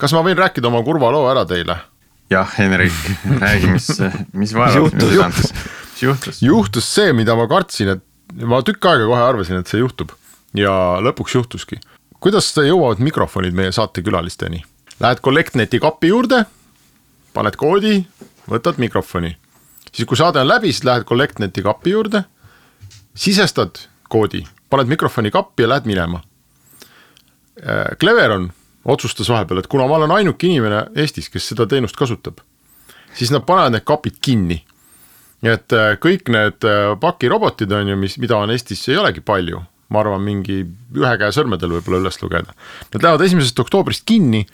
kas ma võin rääkida oma kurva loo ära teile? jah, Henrik, räägi, mis, mis vaevab sind südantes, mis juhtus? juhtus see, mida ma kartsin, et ma tükk aega kohe arvasin, et see juhtub ja lõpuks juhtuski. kuidas jõuavad mikrofonid meie saatekülalisteni? Lähed Collectneti kapi juurde, paned koodi, võtad mikrofoni. siis, kui saade on läbi, siis lähed Collectneti kapi juurde, sisestad koodi, paned mikrofoni kappi ja lähed minema. Äh, Cleveron otsustas vahepeal, et kuna ma olen ainuke inimene Eestis, kes seda teenust kasutab, siis nad panevad need kapid kinni. nii et äh, kõik need äh, pakirobotid on ju, mis, mida on Eestis, ei olegi palju, ma arvan, mingi ühe käe sõrmedel võib-olla üles lugeda. Nad lähevad esimesest oktoobrist kinni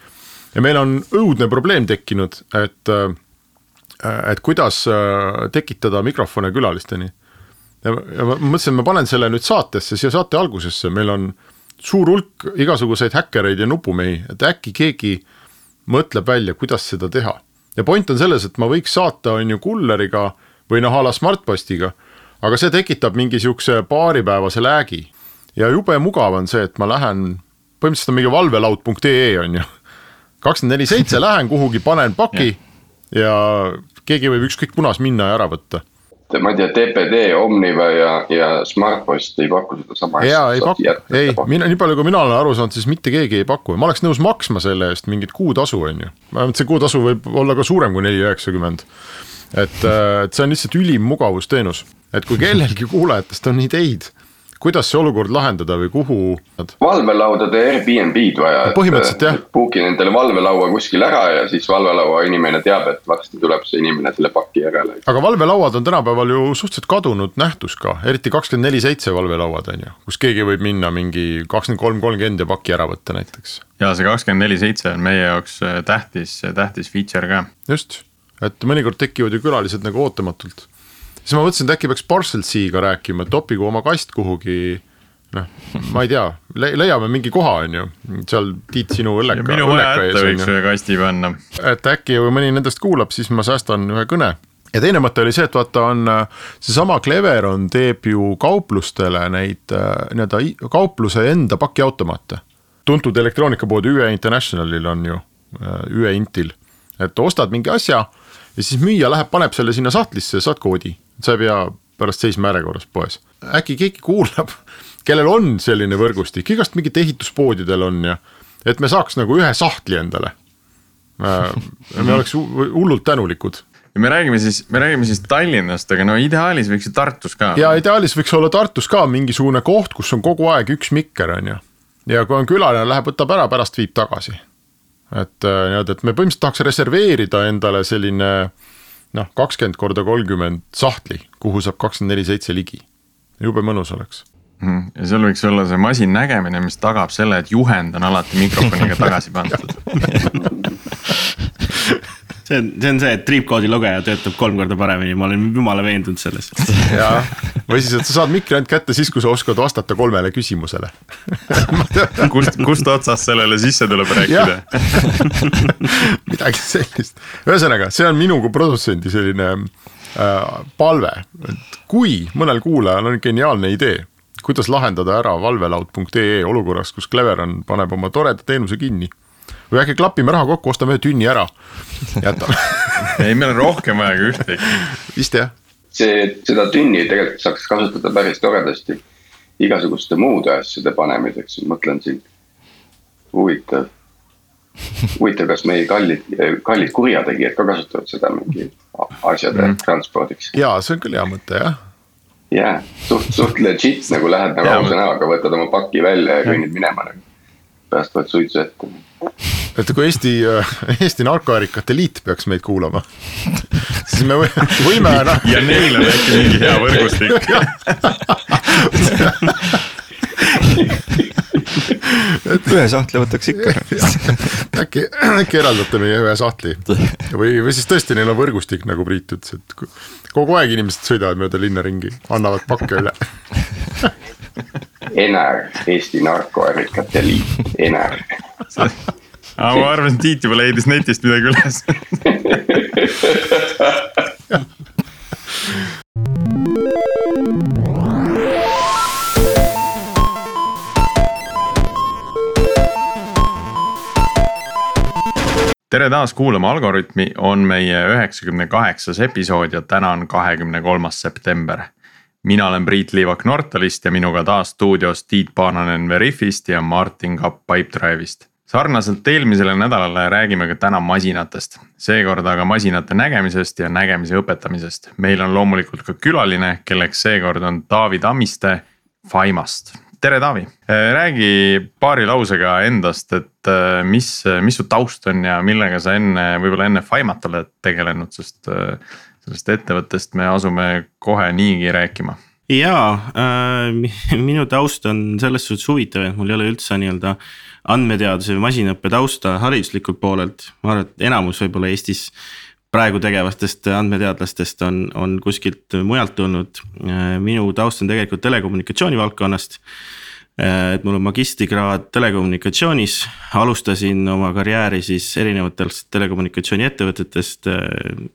ja meil on õudne probleem tekkinud, et, et kuidas tekitada mikrofone külalisteni ja, ma mõtlesin, ma panen selle nüüd saatesse, siia saate algusesse, meil on suur hulk igasuguseid häkkereid ja nupumehi, et äkki keegi mõtleb välja, kuidas seda teha. ja point on selles, et ma võiks saata, on ju, kulleriga või noh, a la Smartpostiga, aga see tekitab mingi sihukese paaripäevase läägi. ja jube mugav on see, et ma lähen, põhimõtteliselt on mingi valvelaud.ee on ju, kakskümmend neli seitse lähen kuhugi, panen paki ja keegi võib ükskõik kunas minna ja ära võtta ma ei tea, TPD, Omniva ja, ja Smartpost ei paku seda sama asja. jaa, ei paku, ei, mina, nii palju, kui mina olen aru saanud, siis mitte keegi ei paku ma oleks nõus maksma selle eest mingit kuutasu, on ju. vähemalt see kuutasu võib olla ka suurem kui neli üheksakümmend. et, äh, et see on lihtsalt ülim mugavusteenus, et kui kellelgi kuulajatest on ideid kuidas see olukord lahendada või kuhu? valvelaudade Airbnb-d vaja. põhimõtteliselt jah. book'in endale valvelaua kuskil ära ja siis valvelaua inimene teab, et varsti tuleb see inimene selle paki järele. aga valvelauad on tänapäeval ju suhteliselt kadunud nähtus ka, eriti kakskümmend neli seitse valvelauad on ju, kus keegi võib minna mingi kakskümmend kolm, kolmkümmend ja paki ära võtta näiteks. ja see kakskümmend neli seitse on meie jaoks äh, tähtis, tähtis feature ka. just, et mõnikord tekivad ju külalised nagu ootamatult siis ma mõtlesin, et äkki peaks Parcelsiga rääkima, et topigu oma kast kuhugi noh, ma ei tea le, leiame mingi koha, on ju, seal Tiit sinu õlleka. minu maja ette võiks ühe kasti panna. et äkki mõni nendest kuulab, siis ma säästan ühe kõne. ja teine mõte oli see, et vaata, on seesama Cleveron teeb ju kauplustele neid äh, nii-öelda kaupluse enda pakiautomaate. tuntud elektroonikapood ÜE Internationalil on ju, äh, ÜE Intil, et ostad mingi asja ja siis müüja läheb, paneb selle sinna sahtlisse, saad koodi sa ei pea pärast seisma järjekorras poes. äkki keegi kuulab, kellel on selline võrgustik, igast mingit ehituspoodidel on ja et me saaks nagu ühe sahtli endale. me oleks hullult tänulikud ja me räägime siis, me räägime siis Tallinnast, aga no ideaalis võiks ju Tartus ka. ja ideaalis võiks olla Tartus ka mingisugune koht, kus on kogu aeg üks mikker, on ju. ja kui on külaline, läheb, võtab ära, pärast viib tagasi. et äh, nii-öelda, et me põhimõtteliselt tahaks reserveerida endale selline äh, noh, kakskümmend korda kolmkümmend sahtli, kuhu saab kakskümmend neli seitse ligi. jube mõnus oleks mm. ja seal võiks olla see masin nägemine, mis tagab selle, et juhend on alati mikrofoniga tagasi pandud see on, see on see, et triipkoodi lugeja töötab kolm korda paremini, ma olen jumala veendunud selles. jah, või siis, et sa saad mikri ainult kätte siis, kui sa oskad vastata kolmele küsimusele. Kust, kust otsast sellele sisse tuleb rääkida? Midagi sellist, ühesõnaga, see on minu kui produtsendi selline äh, palve, et kui mõnel kuulajal on geniaalne idee kuidas lahendada ära valvelaud.ee olukorras, kus Cleveron paneb oma toreda teenuse kinni või äkki klapime raha kokku, ostame ühe tünni ära, jätame ei, meil on rohkem vaja kui ühtegi. vist jah. see, seda tünni tegelikult saaks kasutada päris toredasti igasuguste muude asjade panemiseks, mõtlen siin. huvitav, huvitav, kas meie kallid, kallid kurjategijad ka kasutavad seda mingi asjade mm. transpordiks? jaa, see on küll hea mõte jah jaa, suht, suht legit nagu lähed nagu ausa näoga, võtad oma paki välja ja kõnnid minema nagu. Pärast võtad suitsu ette. Et kui Eesti, äh, Eesti narkoärikate liit peaks meid kuulama, siis me võime ja neil on äkki mingi hea võrgustik. Et ühe sahtli võtaks ikka. äkki, äkki eraldate meie ühe sahtli? Või, või siis tõesti neil on võrgustik, nagu Priit ütles, et kogu aeg inimesed sõidavad mööda linna ringi, annavad pakke üle Enar, Eesti Narkoärikate Liit, Enar aga ma arvasin, Tiit juba leidis netist midagi üles tere taas kuulama Algorütmi on meie üheksakümne kaheksas episood ja täna on kahekümne kolmas september. Mina olen Priit Liivak Nortalist ja minuga taas stuudios Tiit Paananen Veriffist ja Martin Kapp Pipedrive'ist. sarnaselt eelmisele nädalale räägime ka täna masinatest, seekord aga masinate nägemisest ja nägemise õpetamisest. meil on loomulikult ka külaline, kelleks seekord on Taavi Tammiste Faimast tere, Taavi, räägi paari lausega endast, et äh, mis, mis su taust on ja millega sa enne, võib-olla enne Fimat oled tegelenud, sest äh, sellest ettevõttest me asume kohe niigi rääkima jaa äh,, minu taust on selles suhtes huvitav, et mul ei ole üldse nii-öelda andmeteaduse või masinõppe tausta hariduslikult poolelt. ma arvan, et enamus võib-olla Eestis praegu tegevatest andmeteadlastest on, on kuskilt mujalt tulnud. minu taust on tegelikult telekommunikatsiooni valdkonnast Äh, et mul on magistrikraad telekommunikatsioonis, alustasin oma karjääri siis erinevatest telekommunikatsiooniettevõtetest, äh,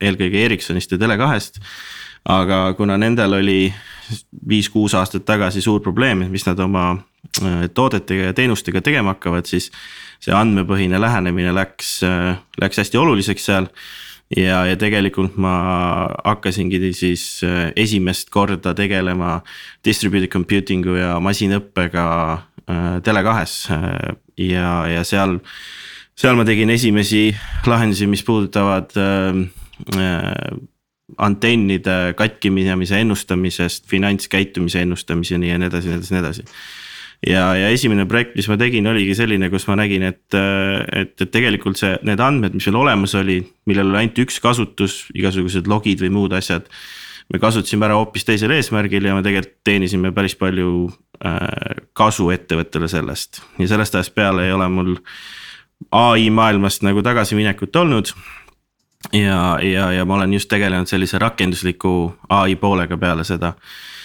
eelkõige Ericssonist ja Tele2-st. aga kuna nendel oli viis-kuus aastat tagasi suur probleem, mis nad oma äh, toodetega ja teenustega tegema hakkavad, siis see andmepõhine lähenemine läks, läks hästi oluliseks seal ja, ja tegelikult ma hakkasingi siis äh, esimest korda tegelema distributed computing'u ja masinõppega äh, Tele2-s äh, ja, ja seal. seal ma tegin esimesi lahendusi, mis puudutavad äh, äh, antennide katkimise ennustamisest finantskäitumise ennustamiseni ja nii edasi, nii edasi, nii edasi ja, ja esimene projekt, mis ma tegin, oligi selline, kus ma nägin, et, et, et tegelikult see, need andmed, mis meil olemas olid, millel oli ainult üks kasutus, igasugused logid või muud asjad. me kasutasime ära hoopis teisel eesmärgil ja me tegelikult teenisime päris palju äh, kasu ettevõttele sellest ja sellest ajast peale ei ole mul ai maailmast nagu tagasiminekut olnud ja, ja, ja ma olen just tegelenud sellise rakendusliku ai poolega peale seda Äh,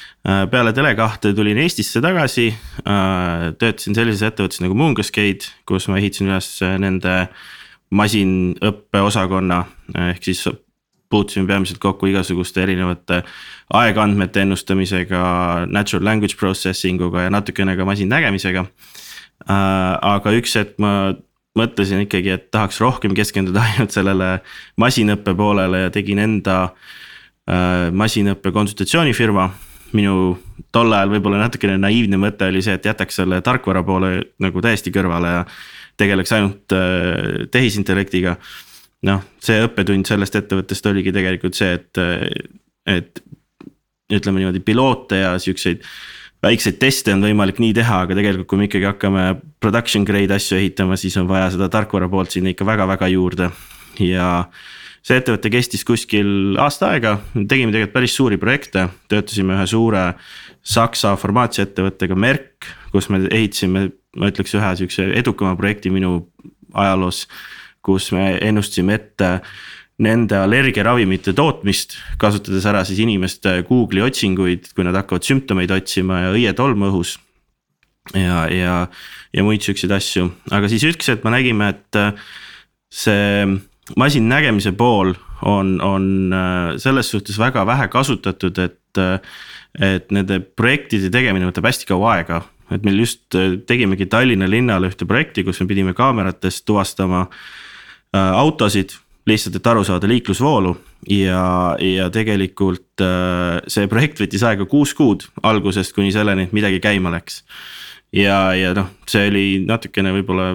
peale Tele2 tulin Eestisse tagasi, äh, töötasin sellises ettevõttes nagu Moongascade, kus ma ehitasin üles nende masinõppe osakonna, ehk siis puutusime peamiselt kokku igasuguste erinevate aegandmete ennustamisega, natural language processing uga ja natukene ka masinnägemisega. Äh, aga üks hetk ma mõtlesin ikkagi, et tahaks rohkem keskenduda ainult sellele masinõppe poolele ja tegin enda masinõppe konsultatsioonifirma minu tol ajal võib-olla natukene naiivne mõte oli see, et jätaks selle tarkvara poole nagu täiesti kõrvale ja tegeleks ainult äh, tehisintellektiga. noh, see õppetund sellest ettevõttest oligi tegelikult see, et, et ütleme niimoodi piloote ja siukseid väikseid teste on võimalik nii teha, aga tegelikult, kui me ikkagi hakkame production grade asju ehitama, siis on vaja seda tarkvara poolt sinna ikka väga-väga juurde ja see ettevõte kestis kuskil aasta aega, tegime tegelikult päris suuri projekte, töötasime ühe suure Saksa farmaatsiaettevõttega Merck, kus me ehitasime, ma ütleks ühe sihukese edukama projekti minu ajaloos. kus me ennustasime ette nende allergiaravimite tootmist, kasutades ära siis inimeste Google'i otsinguid, kui nad hakkavad sümptomeid otsima ja õietolm õhus. ja, ja, ja muid siukseid asju, aga siis üks hetk me nägime, et see masinnägemise pool on, on äh, selles suhtes väga vähe kasutatud, et. Äh, et nende projektide tegemine võtab hästi kaua aega, et meil just äh, tegimegi Tallinna linnale ühte projekti, kus me pidime kaameratest tuvastama autosid lihtsalt, et aru saada liiklusvoolu ja, ja tegelikult see projekt võttis aega kuus kuud algusest kuni selleni, et midagi käima läks. ja, ja noh, see oli natukene võib-olla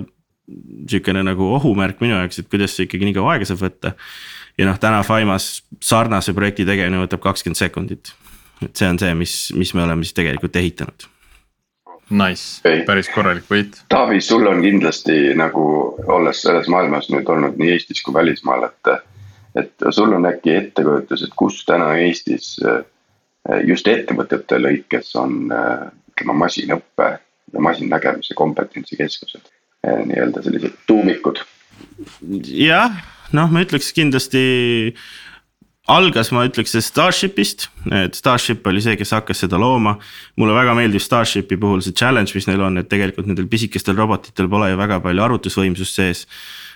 sihukene nagu ohumärk minu jaoks, et kuidas see ikkagi nii kaua aega saab võtta. ja noh, täna Fimas sarnase projekti tegemine võtab kakskümmend sekundit. et see on see, mis, mis me oleme siis tegelikult ehitanud. Nice okay., päris korralik võit. Taavi, sul on kindlasti nagu olles selles maailmas nüüd olnud nii Eestis kui välismaal, et. et sul on äkki ettekujutus, et kus täna Eestis just ettevõtete lõikes on ütleme masinõppe ja masinnägemise kompetentsikeskused Eh, nii-öelda sellised tuumikud. jah, noh, ma ütleks kindlasti algas, ma ütleks Starshipist, et Starship oli see, kes hakkas seda looma. mulle väga meeldib Starshipi puhul see challenge, mis neil on, et tegelikult nendel pisikestel robotitel pole ju väga palju arvutusvõimsust sees.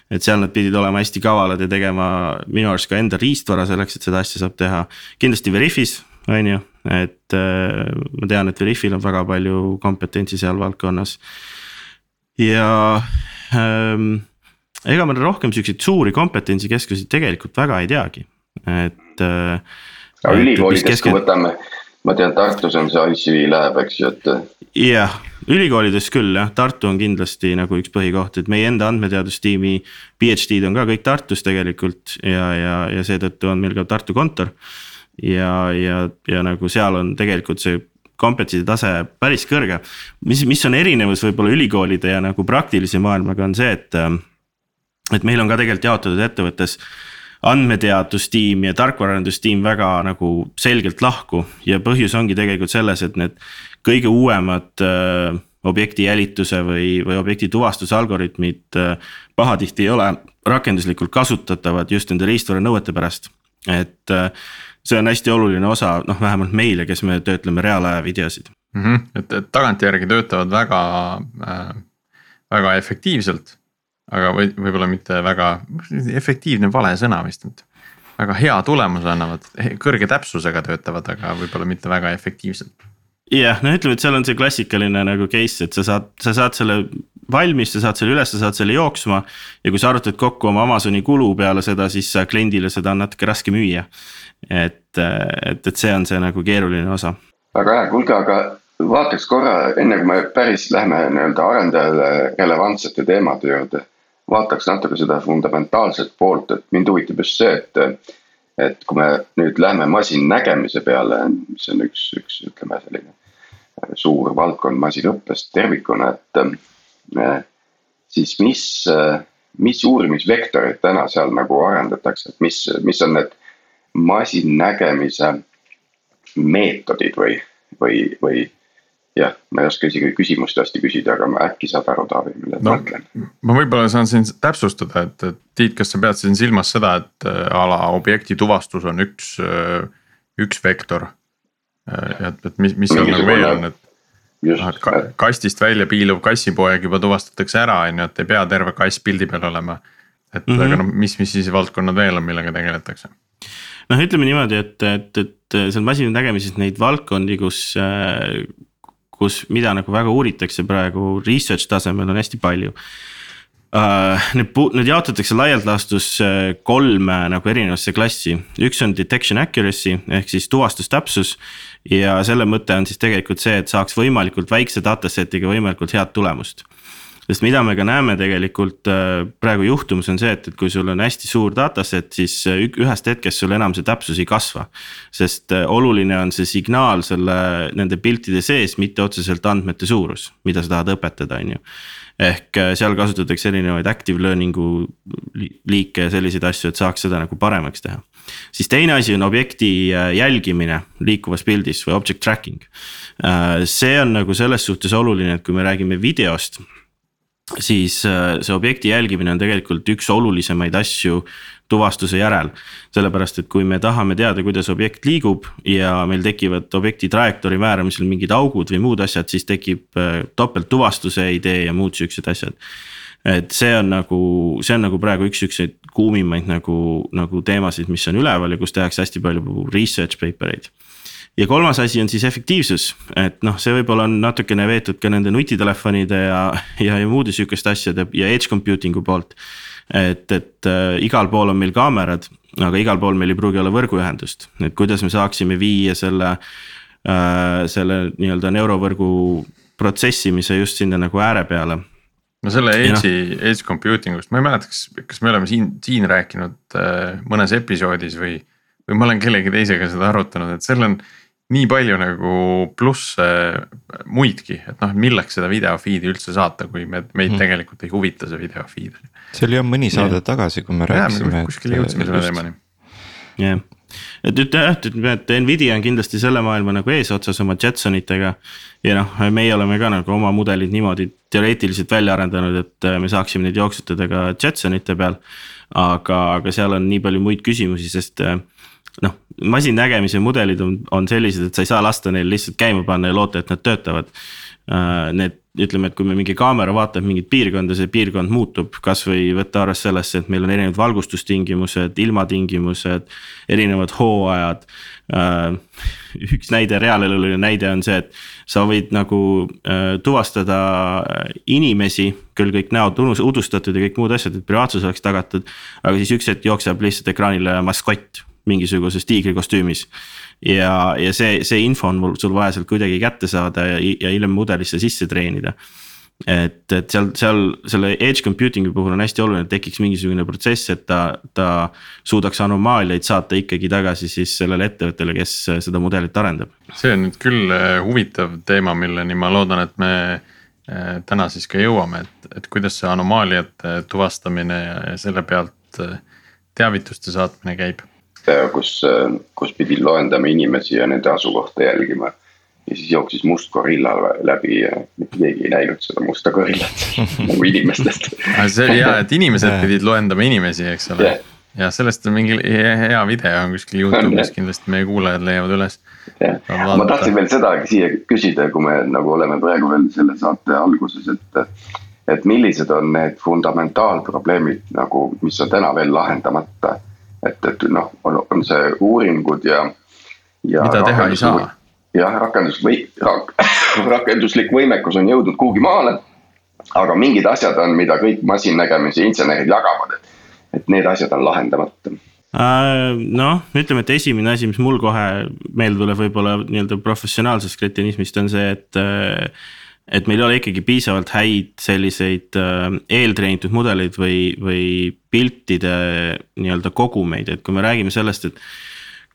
et seal nad pidid olema hästi kavalad ja tegema minu arust ka enda riistvara selleks, et seda asja saab teha. kindlasti Veriffis, on ju, et äh, ma tean, et Veriffil on väga palju kompetentsi seal valdkonnas ja ähm, ega ma rohkem siukseid suuri kompetentsikeskusi tegelikult väga ei teagi, et. Äh, aga ülikoolidest keske... kui võtame, ma tean, Tartus on see ICV läheb, eks ju, et. jah, ülikoolides küll jah, Tartu on kindlasti nagu üks põhikoht, et meie enda andmeteadustiimi PhD-d on ka kõik Tartus tegelikult ja, ja, ja seetõttu on meil ka Tartu kontor. ja, ja, ja nagu seal on tegelikult see kompetentside tase päris kõrge. mis, mis on erinevus võib-olla ülikoolide ja nagu praktilise maailmaga on see, et et meil on ka tegelikult jaotatud ettevõttes andmeteadustiim ja tarkvaraarendustiim väga nagu selgelt lahku ja põhjus ongi tegelikult selles, et need kõige uuemad äh, objekti jälituse või, või objekti tuvastuse algoritmid äh, pahatihti ei ole rakenduslikult kasutatavad just nende riistvara nõuete pärast. et äh, see on hästi oluline osa, noh vähemalt meile, kes me töötleme reaalaja videosid mm. -hmm. et, et tagantjärgi töötavad väga äh,, väga efektiivselt aga või võib-olla mitte väga efektiivne vale sõna vist, et väga hea tulemuse annavad, kõrge täpsusega töötavad, aga võib-olla mitte väga efektiivselt. jah, no ütleme, et seal on see klassikaline nagu case, et sa saad, sa saad selle valmis, sa saad selle üles, sa saad selle jooksma. ja kui sa arvutad kokku oma Amazoni kulu peale seda, siis kliendile seda on natuke raske müüa. Et, et, et see on see nagu keeruline osa. väga hea, kuulge, aga vaataks korra, enne kui me päris lähme nii-öelda arendajale relevantsete teemade juurde vaataks natuke seda fundamentaalset poolt, et mind huvitab just see, et. et kui me nüüd läheme masinnägemise peale, mis on üks, üks ütleme selline suur valdkond masinõppest tervikuna, et siis mis, mis uurimisvektoreid täna seal nagu arendatakse, et mis, mis on need masinnägemise meetodid või, või, või jah, ma ei oska isegi küsimust hästi küsida, aga ma äkki saad aru, Taavi, millest no, ma mõtlen. ma võib-olla saan siin täpsustada, et, et Tiit, kas sa pead siin silmas seda, et äh, ala objekti tuvastus on üks, äh, üks vektor. Äh, et, et mis, mis seal nagu veel on, et. Et ka, kastist välja piiluv kassipoeg juba tuvastatakse ära, on ju, et ei pea terve kass pildi peal olema. et mm -hmm. aga noh, mis, mis siis valdkonnad veel on, millega tegeletakse? Noh, ütleme niimoodi, et, et, et seal masina nägemises neid valdkondi, kus kus, mida nagu väga uuritakse praegu research tasemel on hästi palju uh,. Need, need jaotatakse laialt laastus äh, kolme nagu erinevasse klassi, üks on detection accuracy ehk siis tuvastustäpsus. ja selle mõte on siis tegelikult see, et saaks võimalikult väikse dataset'iga võimalikult head tulemust sest mida me ka näeme tegelikult äh, praegu juhtumus on see, et, et kui sul on hästi suur dataset, siis äh, ühest hetkest sul enam see täpsus ei kasva. sest äh, oluline on see signaal selle, nende piltide sees, mitte otseselt andmete suurus, mida sa tahad õpetada, on ju ehk seal kasutatakse erinevaid active learning'u liike ja selliseid asju, et saaks seda nagu paremaks teha. siis teine asi on objekti jälgimine liikuvas pildis või object tracking. see on nagu selles suhtes oluline, et kui me räägime videost siis äh, see objekti jälgimine on tegelikult üks olulisemaid asju tuvastuse järel. sellepärast, et kui me tahame teada, kuidas objekt liigub ja meil tekivad objekti trajektoori määramisel mingid augud või muud asjad, siis tekib äh, topelttuvastuse idee ja muud siuksed asjad. et see on nagu, see on nagu praegu üks siukseid kuumimaid nagu, nagu teemasid, mis on üleval ja kus tehakse hästi palju research paper eid ja kolmas asi on siis efektiivsus, et noh, see võib-olla on natukene veetud ka nende nutitelefonide ja, ja, ja muude sihukeste asjade ja edge computing'u poolt. et, et äh, igal pool on meil kaamerad, aga igal pool meil ei pruugi olla võrguühendust, et kuidas me saaksime viia selle äh,, selle nii-öelda neurovõrgu protsessimise just sinna nagu ääre peale no selle noh. edge'i, edge computing ust, ma ei mäleta, kas, kas me oleme siin, siin rääkinud äh, mõnes episoodis või. või ma olen kellegi teisega seda arutanud, et seal on nii palju nagu plusse muidki, et noh, milleks seda video feed'i üldse saata, kui me, meid mm. tegelikult ei huvita see video feed. see oli jah mõni saade ja. tagasi, kui me rääkisime. kuskil jõudsime selle teemani. jah, et ütleme jah, ütleme, et Nvidia on kindlasti selle maailma nagu eesotsas oma Jetsonitega. ja noh, meie oleme ka nagu oma mudelid niimoodi teoreetiliselt välja arendanud, et me saaksime neid jooksutada ka Jetsonite peal. aga, aga seal on nii palju muid küsimusi, sest noh, masinnägemise mudelid on, on sellised, et sa ei saa lasta neil lihtsalt käima panna ja loota, et nad töötavad. Need ütleme, et kui me mingi kaamera vaatab mingit piirkonda, see piirkond muutub, kasvõi võtta arvesse sellesse, et meil on erinevad valgustustingimused, ilmatingimused, erinevad hooajad. Äh, üks näide, reaaleluline näide on see, et sa võid nagu äh, tuvastada inimesi, küll kõik näod udustatud ja kõik muud asjad, et privaatsus oleks tagatud. aga siis üks hetk jookseb lihtsalt ekraanile maskott mingisuguses tiigrikostüümis ja, ja see, see info on mul, sul vaja sealt kuidagi kätte saada ja, ja hiljem mudelisse sisse treenida. et, et seal, seal selle edge computing'i puhul on hästi oluline, et tekiks mingisugune protsess, et ta, ta suudaks anomaaliaid saata ikkagi tagasi siis sellele ettevõttele, kes seda mudelit arendab. see on nüüd küll äh, huvitav teema, milleni ma loodan, et me äh, täna siis ka jõuame, et, et kuidas see anomaaliate tuvastamine ja, selle pealt äh, teavituste saatmine käib kus, kus pidi loendama inimesi ja nende asukohta jälgima. ja siis jooksis must gorilla läbi ja mitte keegi ei näinud seda musta gorillat nagu inimestest. see oli hea, et inimesed pidid loendama inimesi, eks ole yeah. ja sellest on mingi hea video on kuskil Youtube'is kindlasti meie kuulajad leiavad üles. jah, ma tahtsin veel seda siia küsida, kui me nagu oleme praegu veel selle saate alguses, et et millised on need fundamentaalprobleemid nagu, mis on täna veel lahendamata et, et noh, on, on see uuringud ja, ja. mida teha ei saa. jah, rakendus või rak, rakenduslik võimekus on jõudnud kuhugi maale. aga mingid asjad on, mida kõik masinnägemise insenerid jagavad, et, et need asjad on lahendamata äh, noh, ütleme, et esimene asi, mis mul kohe meelde tuleb võib-olla nii-öelda professionaalsest kretinismist on see, et äh, et meil ei ole ikkagi piisavalt häid selliseid äh, eeltreenitud mudeleid või, või piltide nii-öelda kogumeid, et kui me räägime sellest, et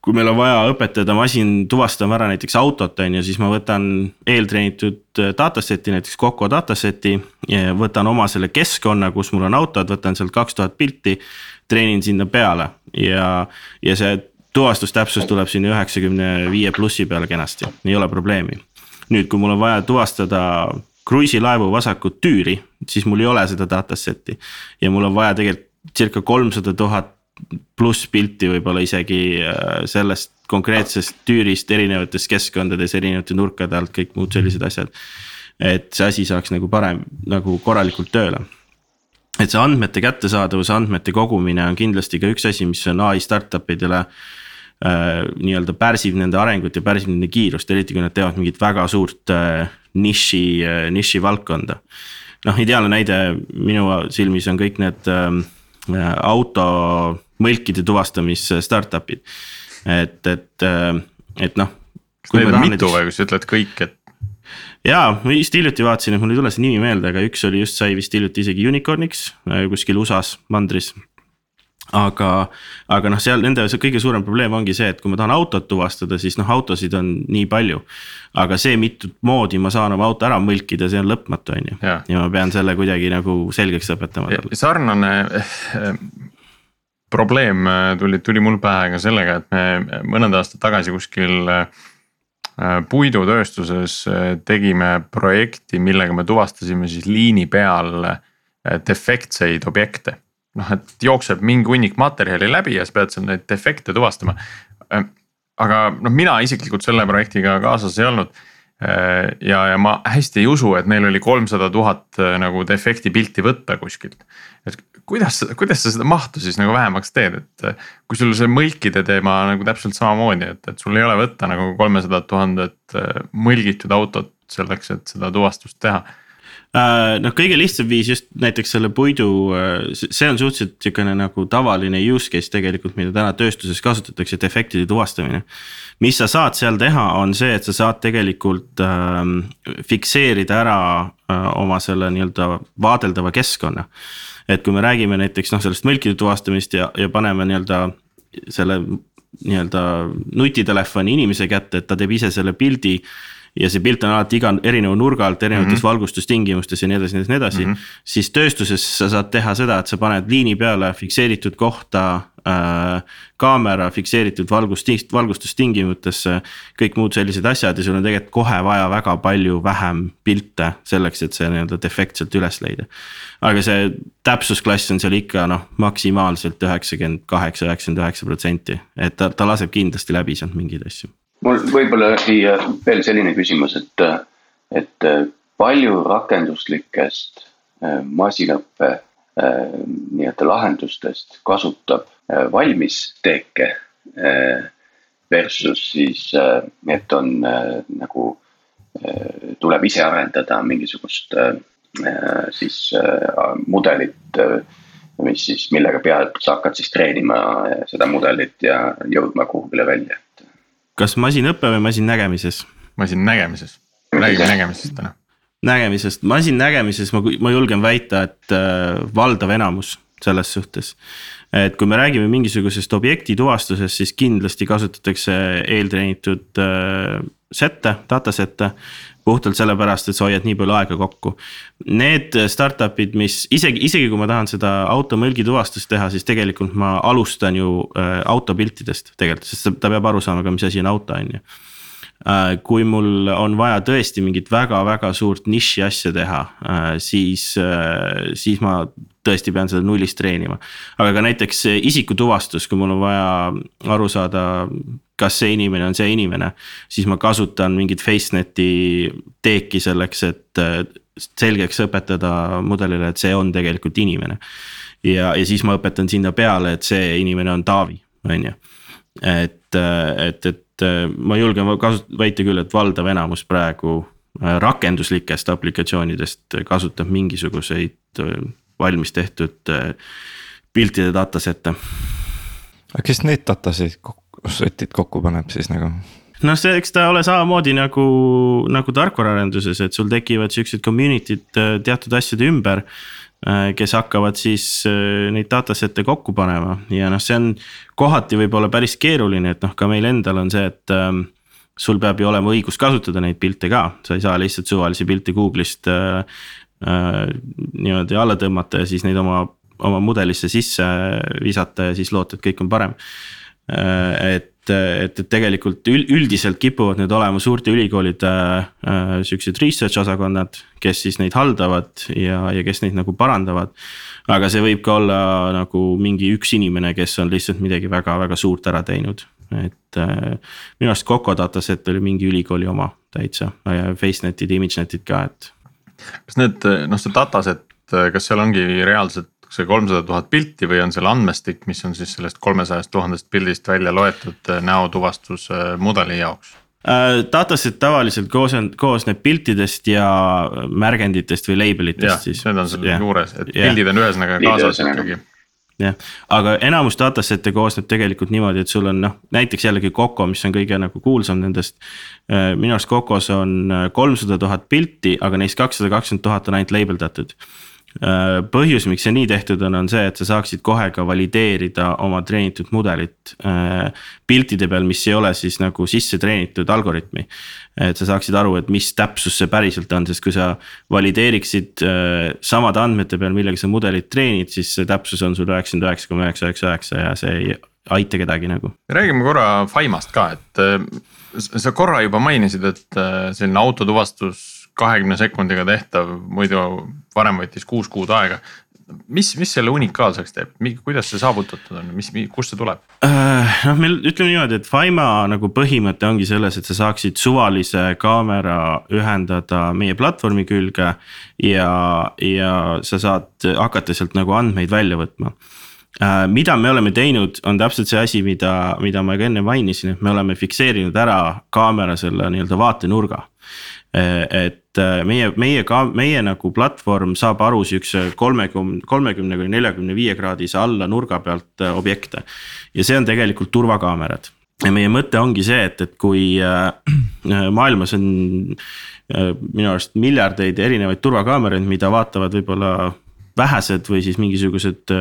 kui meil on vaja õpetada masin tuvastama ära näiteks autot, on ju, siis ma võtan eeltreenitud äh, dataset'i, näiteks Coco dataset'i. võtan oma selle keskkonna, kus mul on autod, võtan sealt kaks tuhat pilti, treenin sinna peale ja, ja see tuvastustäpsus tuleb sinna üheksakümne viie plussi peale kenasti, ei ole probleemi nüüd, kui mul on vaja tuvastada kruiisilaevu vasakut tüüri, siis mul ei ole seda dataset'i. ja mul on vaja tegelikult circa kolmsada tuhat pluss pilti võib-olla isegi äh, sellest konkreetsest tüürist erinevates keskkondades, erinevate nurkade alt, kõik muud sellised asjad. et see asi saaks nagu parem, nagu korralikult tööle et see andmete kättesaadavus, andmete kogumine on kindlasti ka üks asi, mis on ai startup idele äh, äh, nii-öelda pärsib nende arengut ja pärsib nende kiirust, eriti kui nad teevad mingit väga suurt äh, niši äh,, niši valdkonda. noh, ideaalne näide minu silmis on kõik need ähm, äh, auto mõlkide tuvastamis startup'id, et, et, äh, et noh. kas neid on mitu näiteks... või kui sa ütled kõik, et? jaa, ma just hiljuti vaatasin, et mul ei tule see nimi meelde, aga üks oli just sai vist hiljuti isegi unicorn'iks äh, kuskil USA-s mandris aga, aga noh, seal nende kõige suurem probleem ongi see, et kui ma tahan autot tuvastada, siis noh, autosid on nii palju. aga see, mitut moodi ma saan oma auto ära mõlkida, see on lõpmatu, on ju. ja ma pean selle kuidagi nagu selgeks õpetama talle. sarnane eh, probleem eh, tuli, tuli mul pähe ka sellega, et me mõned aastad tagasi kuskil eh, puidutööstuses tegime projekti, millega me tuvastasime siis liini peal defektseid objekte noh, et jookseb mingi hunnik materjali läbi ja sa pead seal neid defekte tuvastama. Aga noh, mina isiklikult selle projektiga kaasas ei olnud. Ja, ja ma hästi ei usu, et neil oli kolmsada tuhat äh, nagu defekti pilti võtta kuskilt. et kuidas, kuidas sa seda mahtu siis nagu vähemaks teed, et kui sul see mõlkide teema nagu täpselt samamoodi, et, et sul ei ole võtta nagu kolmesadat tuhandet mõlgitud autot selleks, et seda tuvastust teha noh, kõige lihtsam viis just näiteks selle puidu, äh, see on suhteliselt sihukene nagu tavaline use case tegelikult, mida täna tööstuses kasutatakse, defektide tuvastamine. mis sa saad seal teha, on see, et sa saad tegelikult ähm, fikseerida ära äh, oma selle nii-öelda vaadeldava keskkonna. et kui me räägime näiteks noh, sellest mõlkide tuvastamist ja, ja paneme nii-öelda selle nii-öelda nutitelefoni inimese kätte, et ta teeb ise selle pildi ja see pilt on alati iga erineva nurga alt, erinevates mm -hmm. valgustustingimustes ja nii edasi, nii edasi mm. -hmm. siis tööstuses sa saad teha seda, et sa paned liini peale fikseeritud kohta äh, kaamera fikseeritud valgust, valgustustingimustesse. kõik muud sellised asjad ja sul on tegelikult kohe vaja väga palju vähem pilte selleks, et see nii-öelda defekt sealt üles leida. aga see täpsusklass on seal ikka noh, maksimaalselt üheksakümmend kaheksa, üheksakümmend üheksa protsenti, et ta, ta laseb kindlasti läbi sealt mingeid asju mul võib-olla siia veel selline küsimus, et, et palju rakenduslikest masinaõppe nii-öelda lahendustest kasutab valmis teeke versus siis, et on nagu tuleb ise arendada mingisugust siis mudelit, mis siis, millega pealt sa hakkad siis treenima seda mudelit ja jõudma kuhugile välja. Kas masinõpe või masinnägemises? masinnägemises, räägime nägemisest täna. nägemisest, masinnägemises ma, ma julgen väita, et valdav enamus selles suhtes et kui me räägime mingisugusest objekti tuvastusest, siis kindlasti kasutatakse eeltreenitud äh, set'e, data set'e. puhtalt sellepärast, et sa hoiad nii palju aega kokku. Need startup'id, mis isegi, isegi kui ma tahan seda auto mõlgi tuvastust teha, siis tegelikult ma alustan ju äh, autopiltidest tegelikult, sest ta peab aru saama ka, mis asi on auto, on ju kui mul on vaja tõesti mingit väga-väga suurt niši asja teha, äh, siis, äh, siis ma tõesti pean seda nullist treenima. aga ka näiteks isikutuvastus, kui mul on vaja aru saada, kas see inimene on see inimene. siis ma kasutan mingit FaceNeti teeki selleks, et selgeks õpetada mudelile, et see on tegelikult inimene. ja, ja siis ma õpetan sinna peale, et see inimene on Taavi, on ju. Et, et, et äh, ma julgen kasut-, väita küll, et valdav enamus praegu äh, rakenduslikest aplikatsioonidest kasutab mingisuguseid äh, valmis tehtud piltide dataset'e. aga kes need datasid set'id kokku paneb siis nagu? noh, see, eks ta ole samamoodi nagu, nagu tarkvaraarenduses, et sul tekivad siuksed community'd teatud asjade ümber kes hakkavad siis äh, neid dataset'e kokku panema ja noh, see on kohati võib-olla päris keeruline, et noh, ka meil endal on see, et ähm, sul peab ju olema õigus kasutada neid pilte ka, sa ei saa lihtsalt suvalisi pilte Google'ist äh, äh, niimoodi alla tõmmata ja siis neid oma, oma mudelisse sisse visata ja siis loota, et kõik on parem äh,. Et et, et tegelikult üldiselt kipuvad need olema suurte ülikoolide äh, siuksed research osakonnad, kes siis neid haldavad ja, ja kes neid nagu parandavad. aga see võib ka olla nagu mingi üks inimene, kes on lihtsalt midagi väga-väga suurt ära teinud, et äh, minu arust Coco dataset oli mingi ülikooli oma täitsa ja FaceNetid, ImageNetid ka, et. kas need, noh see dataset, kas seal ongi reaalselt see kolmsada tuhat pilti või on seal andmestik, mis on siis sellest kolmesajast tuhandest pildist välja loetud äh, näotuvastusmudeli äh, jaoks? Äh, dataset tavaliselt koosneb, koosneb piltidest ja märgenditest või label itest siis. Need on seal yeah. juures, et yeah. pildid on ühesõnaga kaasas ikkagi jah, aga enamus dataset'e koosneb tegelikult niimoodi, et sul on noh, näiteks jällegi Coco, mis on kõige nagu kuulsam nendest. minu arust Cocos on kolmsada tuhat pilti, aga neist kakssada kakskümmend tuhat on ainult label datud Äh, põhjus, miks see nii tehtud on, on see, et sa saaksid kohe ka valideerida oma treenitud mudelit äh, piltide peal, mis ei ole siis nagu sisse treenitud algoritmi. et sa saaksid aru, et mis täpsus see päriselt on, sest kui sa valideeriksid äh, samade andmete peal, millega sa mudelit treenid, siis see täpsus on sul üheksakümmend üheksa koma üheksa üheksa üheksa ja see ei aita kedagi nagu. räägime korra Faimast ka, et sa korra juba mainisid, et selline autotuvastus kahekümne sekundiga tehtav, muidu varem võttis kuus kuud aega. mis, mis selle unikaalseks teeb, kuidas see saavutatud on, mis, kust see tuleb? Äh, noh, meil ütleme niimoodi, et Faima nagu põhimõte ongi selles, et sa saaksid suvalise kaamera ühendada meie platvormi külge. ja, ja sa saad hakata sealt nagu andmeid välja võtma äh, mida me oleme teinud, on täpselt see asi, mida, mida ma ka enne mainisin, et me oleme fikseerinud ära kaamera selle nii-öelda vaatenurga. Äh, et meie, meie ka, meie nagu platvorm saab aru siukse kolmekümne, kolmekümne kuni neljakümne viie kraadise alla nurga pealt äh, objekte. ja see on tegelikult turvakaamerad ja meie mõte ongi see, et, et kui maailmas on minu arust miljardeid erinevaid turvakaameraid, mida vaatavad võib-olla vähesed või siis mingisugused